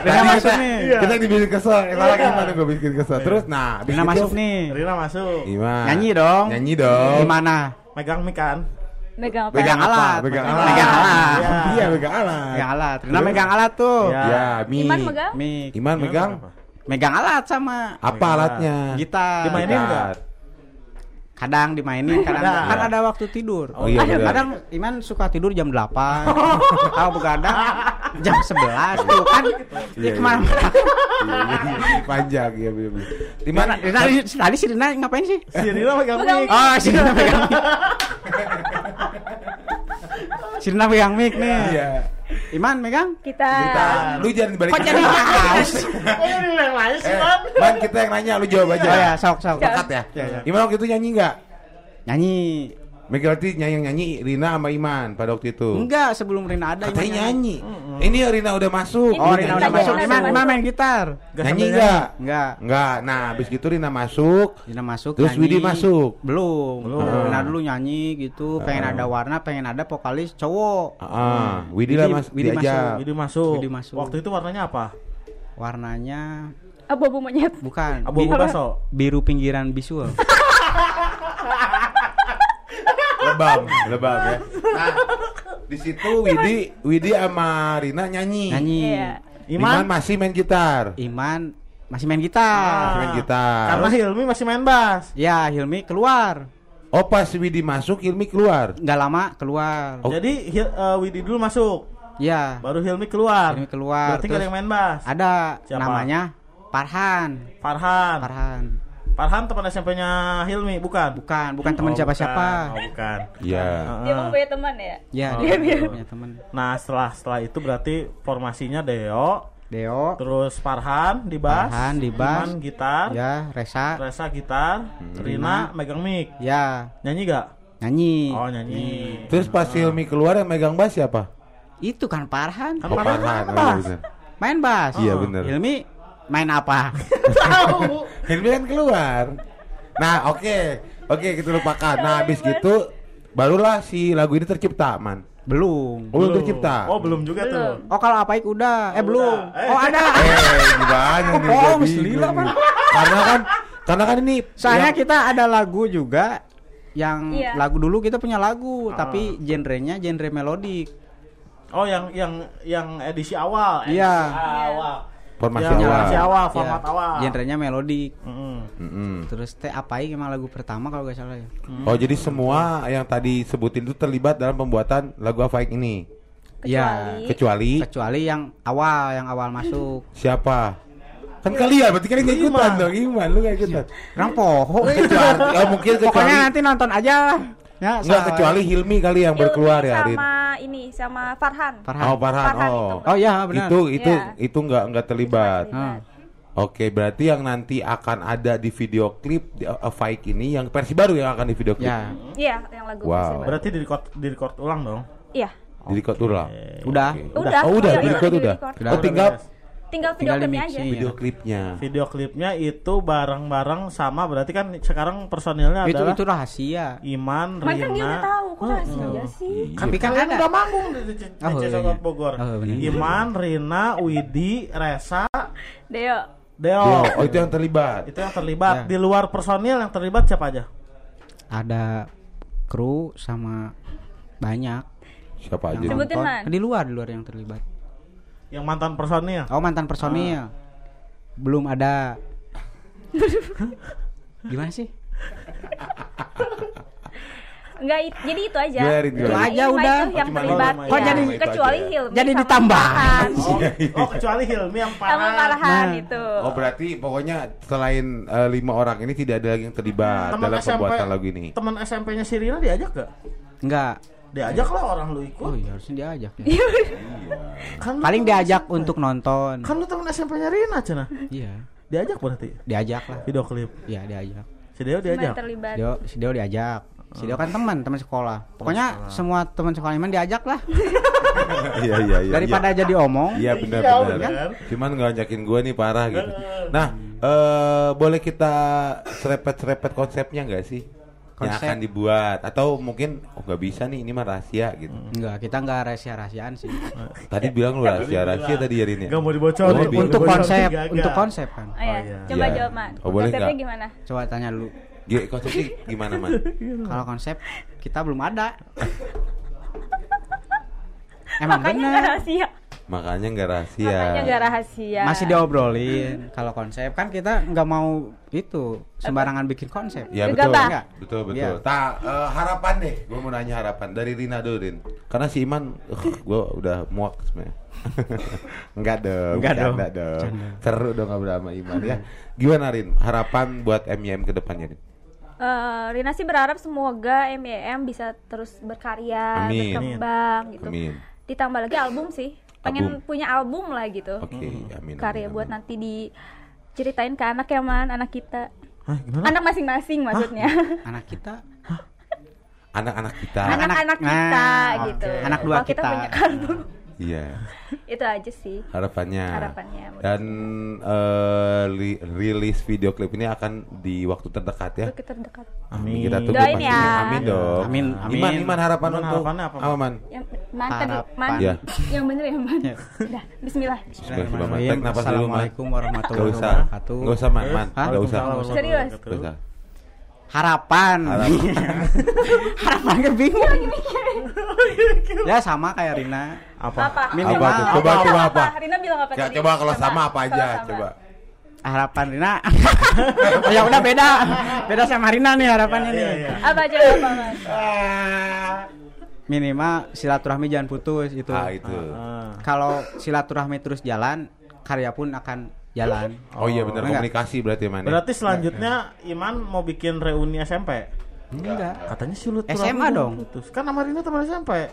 Rina Tadi masuk kita, nih. kita dibikin kesel. Emang lagi gimana gue bikin kesel. Terus nah, Rina masuk nih. Rina masuk. Iman. Nyanyi dong. Nyanyi dong. Gimana? Megang mic kan? Megang apa? Megang alat. Megang Megang alat. alat. Iya. Iya, megang alat. Megang alat. Rina Terus? megang alat tuh. Ya. Ya, Mi. Iman megang? Mik. Iman megang Megang alat sama apa alatnya? gitar. Dimainin enggak? Kadang dimainin, kadang Ada. kan ada waktu tidur. Oh iya, Ada- benar. kadang Iman suka tidur jam 8. Tahu begadang jam 11 tuh kan. Iya, iya. Iya, iya, panjang ya bener bener. Iman Rina, tadi si Rina ngapain sih? Si Rina Megang mic. mic. Oh, si Rina pegang mic. Si Rina pegang mic nih. Iman megang? Kita. Kita, lu jangan dibalik. Kok jadi haus? yang lain sih, Eh, Man. Kita yang nanya, lu jawab aja. Oh ya, sok sok. Sepakat ya. Iya, iya. Iman waktu itu nyanyi nggak? Nyanyi. Megawati nyanyi yang nyanyi Rina sama Iman pada waktu itu. Enggak, sebelum Rina ada Katanya nyanyi. Ini ya Rina udah masuk. Ini Oh, Rina udah masuk. Rina Iman, Iman masuk. main gitar. Gak Nyanyi sambil nggak? Enggak. Enggak. Nah, habis gitu Rina masuk. Rina masuk Terus nyanyi. Widi masuk. Belum. Belum. Rina dulu nyanyi gitu, pengen Ah. ada warna, pengen ada vokalis cowok. Ah, Widi lah Widi- mas Widi diajak. Widi masuk. Widi masuk. Waktu itu warnanya apa? Warnanya Abu-abu monyet. bukan Abu-abu baso. biru pinggiran bisul. lebam, lebam ya. Nah, di situ Widi, Widi sama Rina nyanyi. nyanyi. Iya. Iman, Iman, masih main gitar. Iman masih main gitar. Masih main gitar. Karena Hilmi masih main bass. Ya, Hilmi keluar. Oh pas Widi masuk, Hilmi keluar. Nggak lama keluar. Oh. Jadi Hil- eh, Widi dulu masuk, Ya, baru Hilmi keluar. Hilmi keluar. Berarti gak ada terus yang main bass. ada Siapa? namanya Farhan. Farhan. Farhan. Farhan teman SMP-nya Hilmi, bukan? Bukan, bukan teman Oh, siapa-siapa. bukan. Oh, bukan. Iya. Dia mau punya teman ya? Ya, Oh, dia gitu. punya teman. Nah, setelah setelah itu berarti formasinya Deo, Deo, terus Farhan di bass, Farhan di bass. Iman gitar, ya, Resa, Resa gitar, Rina megang mic. ya, Nyanyi gak? nyanyi. Oh, nyanyi. Terus pas Hilmi keluar yang megang bass siapa? Itu kan Farhan. Kan Oh, Farhan Farhan. main Oh, bass. Main bass. Iya Oh. bener. Hilmi main apa? Tahu. Hilmi kan keluar. Nah oke, oke kita lupakan. Nah habis gitu, barulah si lagu ini tercipta, man. belum. Oh, belum tercipta. Oh, belum juga tuh. Oh, kalau Apaik udah. Eh, belum. Eh. Oh, ada. Eh, gimana Oh, nih? selila, bingung Man. Karena kan, karena kan ini. Soalnya yang- kita ada lagu juga yang Iya. lagu dulu kita punya lagu, Ah. tapi genrenya genre melodik. Oh, yang yang yang edisi awal. edisi Iya. Awal. Formasi Yang awal. formasi awal, Iya, format awal. Genrenya melodik. Mm-mm. Mm-mm. Terus teh Apaik emang lagu pertama kalau gak salah ya. Oh jadi semua yang tadi sebutin itu terlibat dalam pembuatan lagu Afaik ini. Kecuali Kecuali Kecuali yang awal, yang awal masuk. siapa? Kan kalian, berarti kalian nggak ikutan dong, Iman, lu nggak ikutan. Orang poho. Kecuali, oh, mungkin kecuali, Pokoknya nanti nonton aja. Ya, nggak soal- kecuali Hilmi kali yang berkeluar Hilmi ya, Rin. sama ini sama Farhan. Farhan. Oh, Farhan, Farhan oh. itu. Oh iya benar. Itu itu Iya. itu nggak nggak terlibat. Ah. Oke, berarti yang nanti akan ada di video klip di Afaik ini yang versi baru yang akan di video klip. Ya, Iya, yang lagu Wow. versi baru. Berarti di record di record ulang dong. Iya. Di record ulang. udah. Oke. Udah. Oh, udah, Iya, di udah, record di udah. record. Udah. Oh, tinggal Tinggal video Tinggal klipnya aja. video klipnya. Video klipnya itu bareng-bareng sama berarti kan sekarang personilnya Itu adalah itu rahasia. Iman, Mereka dia udah Rina. tahu kok rahasia sih? Tapi kan Kalian ada. udah manggung di DC Oh, iya, iya. Bogor. Oh, bener. Iman, Rina, Widi, Resa, Deo. Deo. Oh itu yang terlibat. Itu yang terlibat. Ya. Di luar personil yang terlibat siapa aja? Ada kru sama banyak. Siapa aja? yang Sebutin. Di luar, di luar yang terlibat. Yang mantan personil. Oh mantan personil. Belum ada. Gimana sih? Enggak, it- jadi itu aja. Biarin, Cuma biarin. aja udah. itu yang Cuma terlibat. Ilma, Kok ya. jadi- itu kecuali aja. Hilmi Jadi sama ditambah. Oh, oh, kecuali Hilmi yang sama parah. Farhan Nah. itu. Oh berarti pokoknya selain eh, lima orang ini tidak ada lagi yang terlibat Teman dalam SMP, pembuatan lagu ini. teman SMP-nya si Rina diajak gak? Enggak. Diajak lah orang lu ikut. Oh iya harusnya diajak ya. Kan lu Paling teman diajak SMP. untuk nonton. Kan lu teman SMP-nya Rina, Cina. Iya. Diajak berarti Diajak lah. video klip. Iya diajak. Si Deo diajak. Dio, si Dio diajak. Si Dio kan teman, teman sekolah. Pokoknya semua teman sekolah Iman diajak lah. Iya iya iya. Daripada jadi omong. Iya benar Iya, benar. benar. Cuman nggak ngajakin gue nih parah gitu. Nah, eh boleh kita serepet-serepet konsepnya nggak sih? Yang Konsep. akan dibuat atau mungkin oh nggak bisa nih ini mah rahasia gitu. Enggak, kita enggak rahasia-rahasiaan sih. Tadi bilang lu rahasia rahasia tadi ya Rin ya? Gak mau dibocorin. Oh, untuk untuk konsep, untuk konsep kan. Oh, iya. iya. Coba Iya. jawab, Man. Oh, boleh Konsepnya nggak? gimana? Coba tanya dulu. Gi- konsepnya gimana man? Kalau konsep kita belum ada. Emang Makanya nggak benar. rahasia. Makanya nggak rahasia. Makanya nggak rahasia. Masih diobrolin. Kalau konsep kan kita nggak mau itu sembarangan bikin konsep. Ya betul, Gegabah. Enggak. betul betul. Iya. Tak eh, harapan deh, gue mau nanya harapan dari Rina dulu Rin. Karena si Iman, gue udah muak sebenarnya. Enggak dong, Enggak dong. bercanda dong. Seru dong ngobrol sama Iman ya. Gimana Rin? Harapan buat MYM ke depannya Rin? Eh, Rina sih berharap semoga MYM bisa terus berkarya, Amin. berkembang gitu. Amin. Ditambah lagi album sih. Pengen Album. punya album lah gitu. Oke, amin. Karya amin, buat amin. nanti diceritain ke anak ya, Man, anak kita. Hah, gimana? Anak masing-masing maksudnya. Anak kita anak-anak kita. Anak-anak kita Nah, gitu. oke. Anak dua kita kita. punya album. Iya, Itu aja sih. harapannya. Harapannya. Dan eh, li- rilis video klip ini akan di waktu terdekat ya. Itu kita dekat. Amin. Kita tunggu Doain ya. Amin dong. Amin, Iman, amin. Iman harapan Iman untuk harapannya apa, Man? apa man? Yang man tadi, Harapan. man. Ya. Yang bener ya, Man. Ya. Udah, bismillah. Bismillahirrahmanirrahim. Assalamualaikum warahmatullahi Gak usah, wabarakatuh. gak usah man, man, usah, Waalaikumsalam Serius? warahmatullahi gak usah. Harapan. Harapan. Harapannya bingung. ya sama kayak Rina. Apa? Apa? Minimal. Apa tuh? Coba, coba apa? Rina bilang apa Ya, tadi? coba kalau sama apa aja, sama. coba. Harapan Rina. oh, ya udah beda. Beda sama Rina nih harapannya nih. Iya, iya. Apa coba apa, Man? Minimal silaturahmi jangan putus itu. Ah, itu. Ah. Kalau silaturahmi terus jalan, karya pun akan jalan. Oh iya benar Enggak. komunikasi berarti man. ya? Berarti selanjutnya Iman mau bikin reuni SMP. Enggak. Katanya lu SMA dong. Putus. Kan sama Rina teman SMP.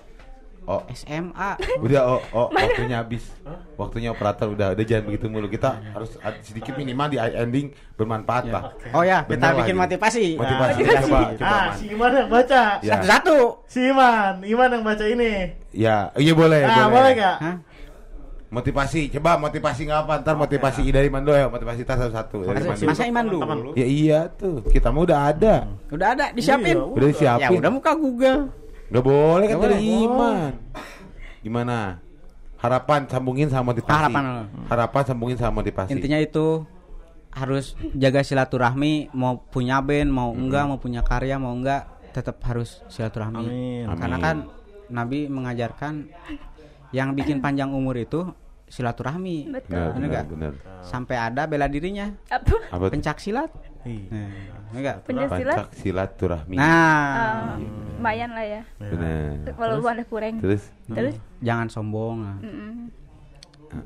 Oh, SMA. udah oh, oh waktunya habis. Waktunya operator udah udah jangan begitu mulu. Kita harus ad- sedikit minimal di ending bermanfaat, Pak. Oh ya, kita Bener bikin lagi. motivasi. Motivasi. Nah, Coba, coba. ah, Man. si Iman yang baca. Ya. Satu-satu. Si Iman, Iman yang baca ini. Ya, iya boleh, ah, boleh gak? Hah? Motivasi, coba motivasi nggak apa? Ntar motivasi dari Mando ya, motivasi tas satu-satu. Dari Masa, Mando. masa iman dulu. Ya iya tuh, kita mah udah ada. Udah ada, disiapin. Iya, Udah disiapin. Ya udah muka Google. Gak boleh kan dari iman. Gimana? Harapan sambungin sama motivasi. Harapan. Harapan sambungin sama motivasi. Intinya itu harus jaga silaturahmi mau punya band mau enggak mau punya karya mau enggak tetap harus silaturahmi Amin. karena kan Nabi mengajarkan yang bikin panjang umur itu silaturahmi Betul. Benar, benar, benar. sampai ada bela dirinya Apa? Pencak silat Iya. nah, bener nggak? Penjasilat? Pancak silaturahmi. nah Ah, lumayan lah ya. Benar. Walaupun ada kurang. Terus? Terus? jangan sombong. Mm-mm.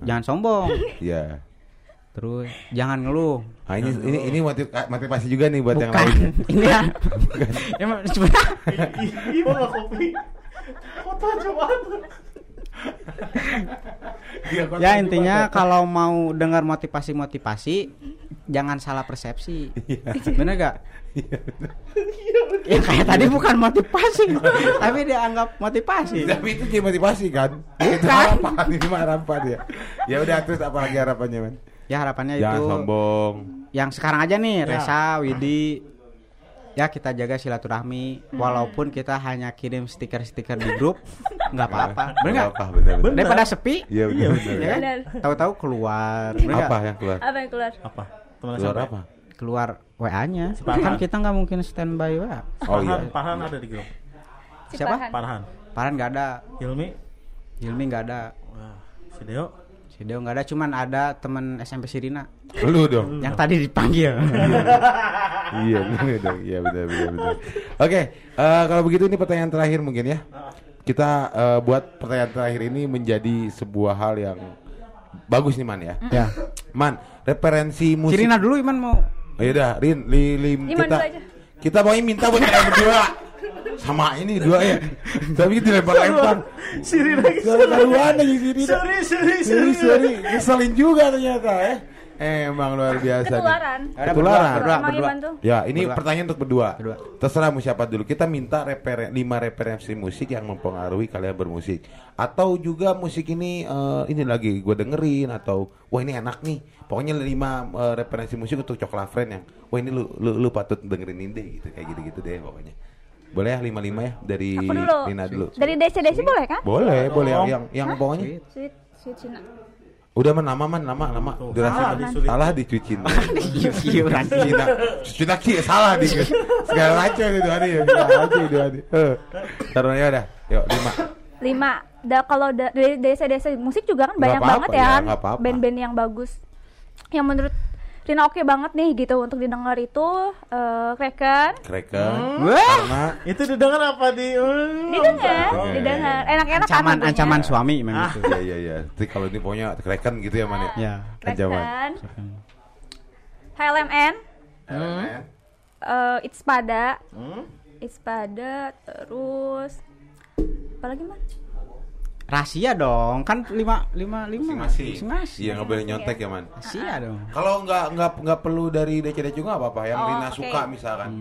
jangan sombong Ya. terus jangan ngeluh Ah, ini ini ini motiv- motivasi juga nih buat yang lain. ini ya sebenarnya Iya, nggak kopi. Foto coba. Ya intinya kalau mau dengar motivasi-motivasi jangan salah persepsi. Bener gak ya kayak tadi bukan motivasi. Tapi dia anggap motivasi. Tapi itu jadi motivasi kan? Itu harapan, ini mah harapan ya. Ya udah terus apa lagi harapannya, Man? ya harapannya Jangan itu sombong. yang sekarang aja nih Ya. Resa Widi ya kita jaga silaturahmi walaupun kita hanya kirim stiker-stiker di grup nggak apa-apa bener nggak apa benar benar. daripada sepi Iya benar benar. ya kan? Tahu-tahu keluar bener nggak? Apa yang keluar? Apa yang keluar? Apa? Teman Keluar SMP? apa? keluar WA-nya Parhan. kan kita nggak mungkin standby WA Oh iya. Parhan, Parhan ada di grup. Si Siapa? Parhan. Paran nggak ada Hilmi. Hilmi nggak ada Wah, si Deo. Si Deo nggak ada cuman ada teman SMP Sirina Lu dong. yang tadi dipanggil iya benar dong. Iya benar benar benar. Oke, eh, kalau begitu ini pertanyaan terakhir mungkin ya. Kita eh, buat pertanyaan terakhir ini menjadi sebuah hal yang bagus nih Man ya. ya Man, referensi musik. Sirina dulu Iman mau Oh, yaudah, Rin, li, li, Iman kita dulu aja. kita mau minta buat kalian berdua. Sama ini dua ya. Tapi kita lempar-lempar. Siri lagi. Karuan aja sini. Sorry, sorry, Sorry, sorry. Keselin juga ternyata ya. Emang luar biasa nih. Ketularan. Ketularan. berdua, berdua. Ya, ini Berdua. pertanyaan untuk berdua. Berdua. Terserah mau siapa dulu. Kita minta referen 5 referensi musik yang mempengaruhi kalian bermusik. Atau juga musik ini eh, ini lagi gue dengerin atau wah ini enak nih. Pokoknya 5 eh, referensi musik untuk coklat friend yang wah ini lu lu, lu patut dengerin ini deh gitu kayak gitu-gitu deh pokoknya. Boleh ya 5 5 ya dari Aku dulu. Rina dulu. Dari DC DC boleh kan? Boleh, boleh yang yang, yang pokoknya Sweet, sweet Cina. udah man nama man nama nama durasi salah salah, disulit. salah dicuciin. Iuran. Cina, Cina ki salah di segala macam itu hari ya, segala macam itu hari. Eh, taruhnya udah, yuk lima. Lima. Da, kalau da, dari DC DC musik juga kan banyak banget ya, ya, kan band-band yang bagus. Yang menurut Rina oke banget nih gitu untuk didengar itu eh Kraken. Kraken, Wah. karena Itu didengar apa di? Hmm, Didengar, Oke. didengar. Enak-enak kan ancaman tentunya. ancaman suami memang Ah. itu ya ya ya. Jadi kalau ini pokoknya Kraken gitu ya man ya. ya Ancaman. Kraken. HLMN, eh It's Pada, Hmm? It's Pada, terus apa lagi mas? Rahasia dong kan lima lima lima Masing-masing. masing-masing Iya nggak boleh nyontek ya man. rahasia dong Kalau nggak nggak nggak perlu dari DCD juga nggak apa-apa. Yang Oh, Rina oke. suka misalkan.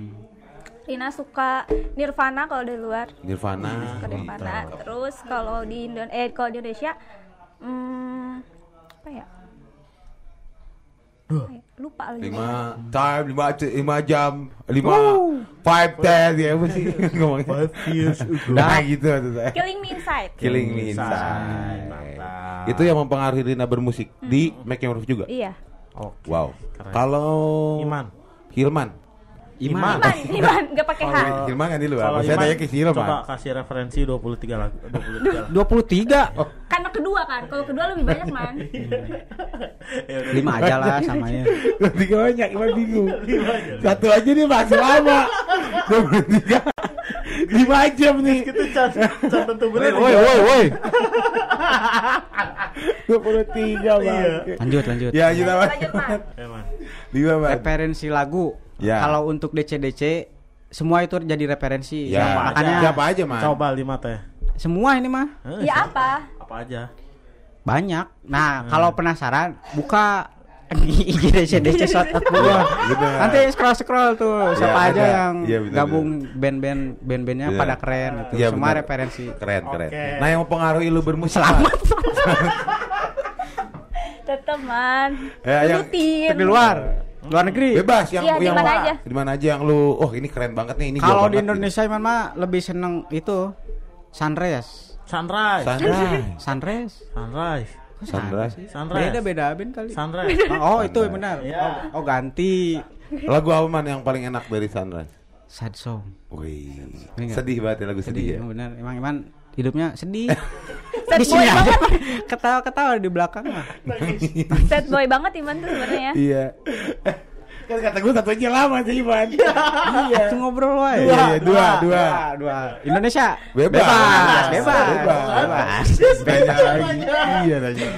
Rina suka Nirvana kalau dari luar, Nirvana. suka Nirvana. Terus kalau di Indon eh kalau di Indonesia, hmm, apa ya? Lupa lagi. lima time lima lima jam lima five ten ya apa sih ngomongnya Five years ago. nah gitu tuh saya Killing Me Inside. killing me Inside. Mantap. itu yang mempengaruhi Rina bermusik di Make Your Move juga Iya. Oke. wow kalau Iman. Hilman Iman Iman, Iman, nggak pakai H. Hilman kan di luar saya tanya ke Hilman Coba kasih referensi 23 lagu. 23 lagu. 23 oh, Karena kedua kan, kalau kedua lebih banyak man. Ya udah. lima aja lah samanya tiga banyak Iman bingung satu aja nih masih lama dua puluh tiga lima jam nih Itu tentu bener. woi woi woi dua puluh tiga Iya. bang lanjut lanjut ya kita Lanjut man. Emang. lima bang referensi lagu Ya. kalau untuk DC DC semua itu jadi referensi Ya, makanya aja? siapa aja man Coba lima teh. semua ini mah Eh, Ya siapa? apa? Apa aja? banyak nah kalau penasaran buka IG DC bener. nanti scroll scroll tuh Iya, siapa aja ada. yang Iya, bener, gabung band-band band-bandnya Iya. pada keren gitu Iya, semua bener. referensi keren keren nah yang mempengaruhi lu bermusik selamat Tetep man. Ya, yang- Rutin. di luar luar negeri bebas yang Iya, di yang mana aja. di mana aja yang lu oh ini keren banget nih ini kalau di Indonesia Iman mah lebih seneng itu sunrise Sunrise. Sunrise sunrise Sunrise. Sunrise Sunrise. beda beda band kali Sunrise. oh itu Sunrise. benar Iya. oh, oh ganti lagu apa man yang paling enak dari Sunrise sad song Wih, Enggak. sedih banget ya lagu sedih, sedih ya. emang benar emang Iman hidupnya sedih Sad di boy sini aja banget. ketawa-ketawa di belakang mah Sad boy banget Iman tuh sebenarnya. Iya. Kan kata gue satu aja lama sih Ivan. iya. itu ngobrol wae Iya, iya, dua, dua. dua Indonesia Bebas. bebas bebas, Bebas. bebas. Lagi. Iya nanya.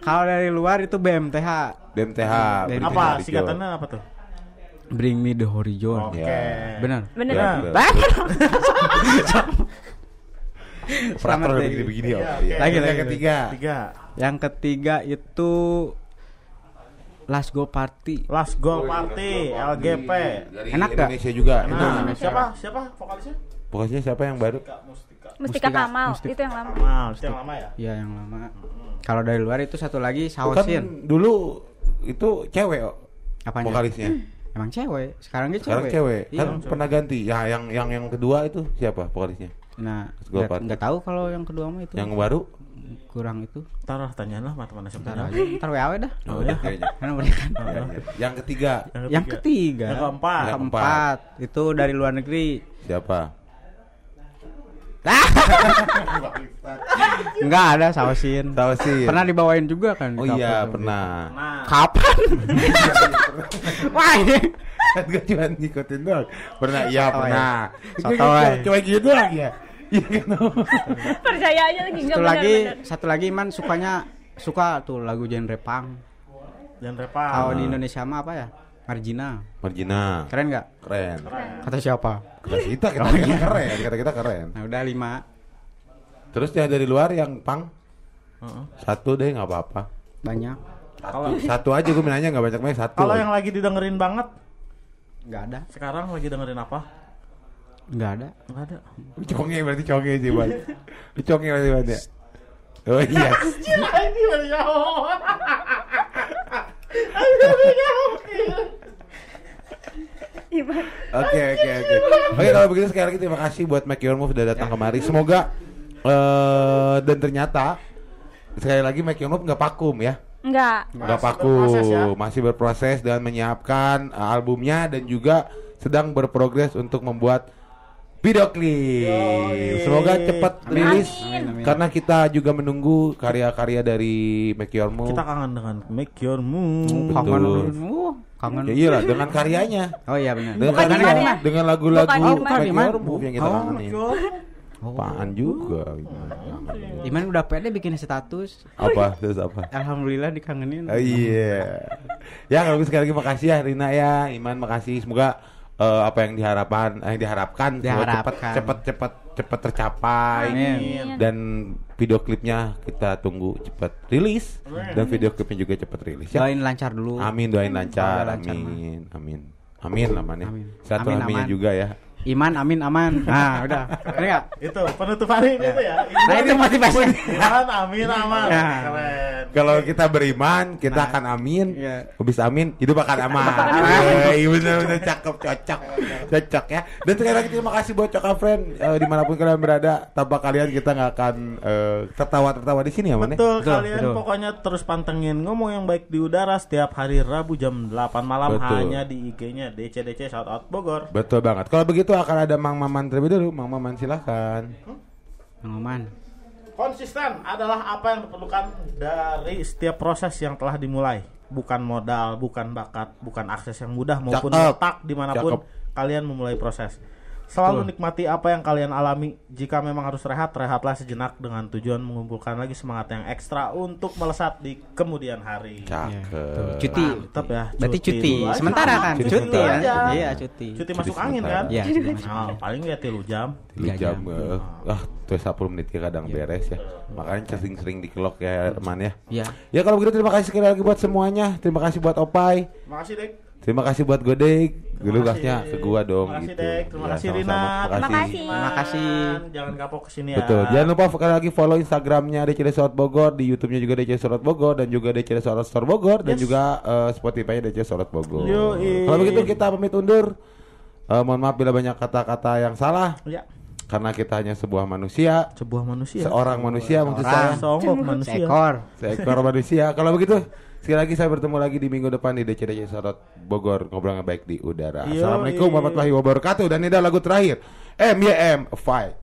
kalau dari luar itu BMTH BMTH. Dari Apa singkatannya apa tuh? Bring Me The Horizon Oke. Ya. benar Bener. Ya, Bener. betul. Operator begini-begini. Iya, Iya. Lagi, Yang lagi, ketiga. Tiga. yang ketiga itu Last Go Party Last Goal Party LGP. Dari Enak nggak? Indonesia juga. Nah, Itu siapa? Siapa vokalisnya? pokoknya siapa yang baru? Mustika. Mustika Mustika- Kamal, Mustika. itu yang lama. Mal, itu yang lama ya? Iya yang lama kalau dari luar itu satu lagi Kan Saosin dulu itu cewek oh, Apanya? vokalisnya. emang cewek sekarang dia Sekarang cewek, cewek. Iya. Kan pernah ganti. Ya yang yang yang kedua itu siapa vokalisnya? nah nggak tahu kalau yang kedua mah itu Yang baru? Kurang itu Taruh tanyalah mata mana ntar sebenarnya. aja ntar WA dah Oh. Karena boleh kan Iya, iya. Yang ketiga yang ketiga Yang keempat. Yang keempat itu dari luar negeri siapa? Enggak ada sausin Tahu sih. pernah dibawain juga kan Oh iya, pernah. Nah, kapan wah ini Kan gue cuma ngikutin doang. Pernah, iya pernah. Sotoy. Cuma gitu doang ya. Iya kan? Percaya aja lagi enggak satu lagi benar. satu lagi man sukanya suka tuh lagu genre punk dan repang. kalau di Indonesia mah apa ya Margina Margina. keren nggak Keren. kata siapa Kata kita, kita kita keren. Kata kita keren. nah udah lima Terus yang dari luar yang pang Heeh. satu deh nggak apa-apa. banyak Kalau Satu aja gue nanya nggak banyak banyak satu. kalau yang lagi didengerin banget nggak ada sekarang lagi dengerin apa? Nggak ada Enggak ada. conge berarti conge sih bang. Lu conge berarti bang ya. Oh iya. Iman. Oke oke oke. Oke kalau begitu sekali lagi terima kasih buat Make Your Move udah datang kemari. Semoga eh dan ternyata sekali lagi Make Your Move nggak vakum ya. Enggak. Nggak Masih vakum, berproses ya. masih berproses dan menyiapkan uh, albumnya dan juga sedang berprogres untuk membuat video klip. Semoga cepat rilis Amin, amin. karena kita juga menunggu karya-karya dari Make Your Move. Kita kangen dengan Make Your Move. kangen Betul. kangen Ya iyalah dengan karyanya. oh iya benar Dengan Bukan karya, ya? dengan lagu-lagu Bukan Iman. Make. Your Move yang kita Oh, kangenin. Apaan juga. Iman udah pede bikin status Apa? Terus apa? alhamdulillah dikangenin Oh, iya. Ya kalau gitu sekali lagi makasih ya Rina ya, Iman makasih. Semoga eh, apa yang diharapkan, eh, yang diharapkan, semoga cepat cepat cepat cepat tercapai. Amin. Dan video klipnya kita tunggu cepat rilis dan video klipnya juga cepat rilis ya. doain lancar dulu Amin doain lancar, Semoga lancar, amin, amin, amin namanya. Amin. Silaturahminya Amin, aman. juga ya. Iman amin aman nah udah ini nggak Itu penutup hari ini tuh ya. nah itu motivasi Iman, amin, aman. Ya. Keren. Kalau kita beriman, kita Nah. akan amin. Iya. Habis amin, hidup akan aman. Iya benar benar cakep, cocok, cocok ya. Dan sekali lagi terima kasih buat Coka Friend Eh, di mana pun kalian berada. Tanpa kalian kita nggak akan eh, tertawa-tertawa di sini ya, Man. ya? Betul, Betul, kalian betul. pokoknya terus pantengin ngomong yang baik di udara setiap hari Rabu jam 8 malam Betul. hanya di IG-nya DCDC Shoutout Bogor. Betul banget. Kalau begitu akan ada Mang Maman terlebih dulu. Mang Maman silakan. Bang Oman Konsisten adalah apa yang diperlukan dari setiap proses yang telah dimulai. Bukan modal, bukan bakat, bukan akses yang mudah maupun Cakep. letak di mana pun Cakep. kalian memulai proses. Selalu nikmati apa yang kalian alami. Jika memang harus rehat, rehatlah sejenak dengan tujuan mengumpulkan lagi semangat yang ekstra untuk melesat di kemudian hari. Cakep. cuti Mantap ya. berarti cuti dulu aja. sementara kan Cuti cuti, ya iya cuti Cuti Cuti masuk angin sementara. kan? Iya, cuti masuk Nah, paling ya tilu jam. Tiga Tiga jam, jam. eh. ah tuh 10 menit ya kadang beres ya makanya sering-sering dikelok ya teman ya Iya. ya kalau begitu terima kasih sekali lagi buat semuanya terima kasih buat Opai Makasih, Dek. Terima kasih buat Godek dulu Terima gasnya kasih. ke gua dong Terima kasih, gitu Dek. Terima Ya, kasih, sama-sama. Rina. Terima kasih. Terima kasih. Jangan kapok ke sini ya. Betul. Jangan lupa sekali lagi follow Instagramnya DCD Sorot Bogor, di YouTube-nya juga DCD Sorot Bogor dan juga DCD Sorot Store Bogor dan Yes. juga eh, Spotify DCD Sorot Bogor. Kalau begitu kita pamit undur. Eh, mohon maaf bila banyak kata-kata yang salah Ya. karena kita hanya sebuah manusia, Sebuah manusia. seorang manusia maksud saya, seekor seekor manusia. Kalau begitu sekali lagi saya bertemu lagi di minggu depan di DCD Sorot Bogor ngobrol yang baik di udara. Yoi. Assalamualaikum warahmatullahi wabarakatuh dan ini adalah lagu terakhir MYM Fight.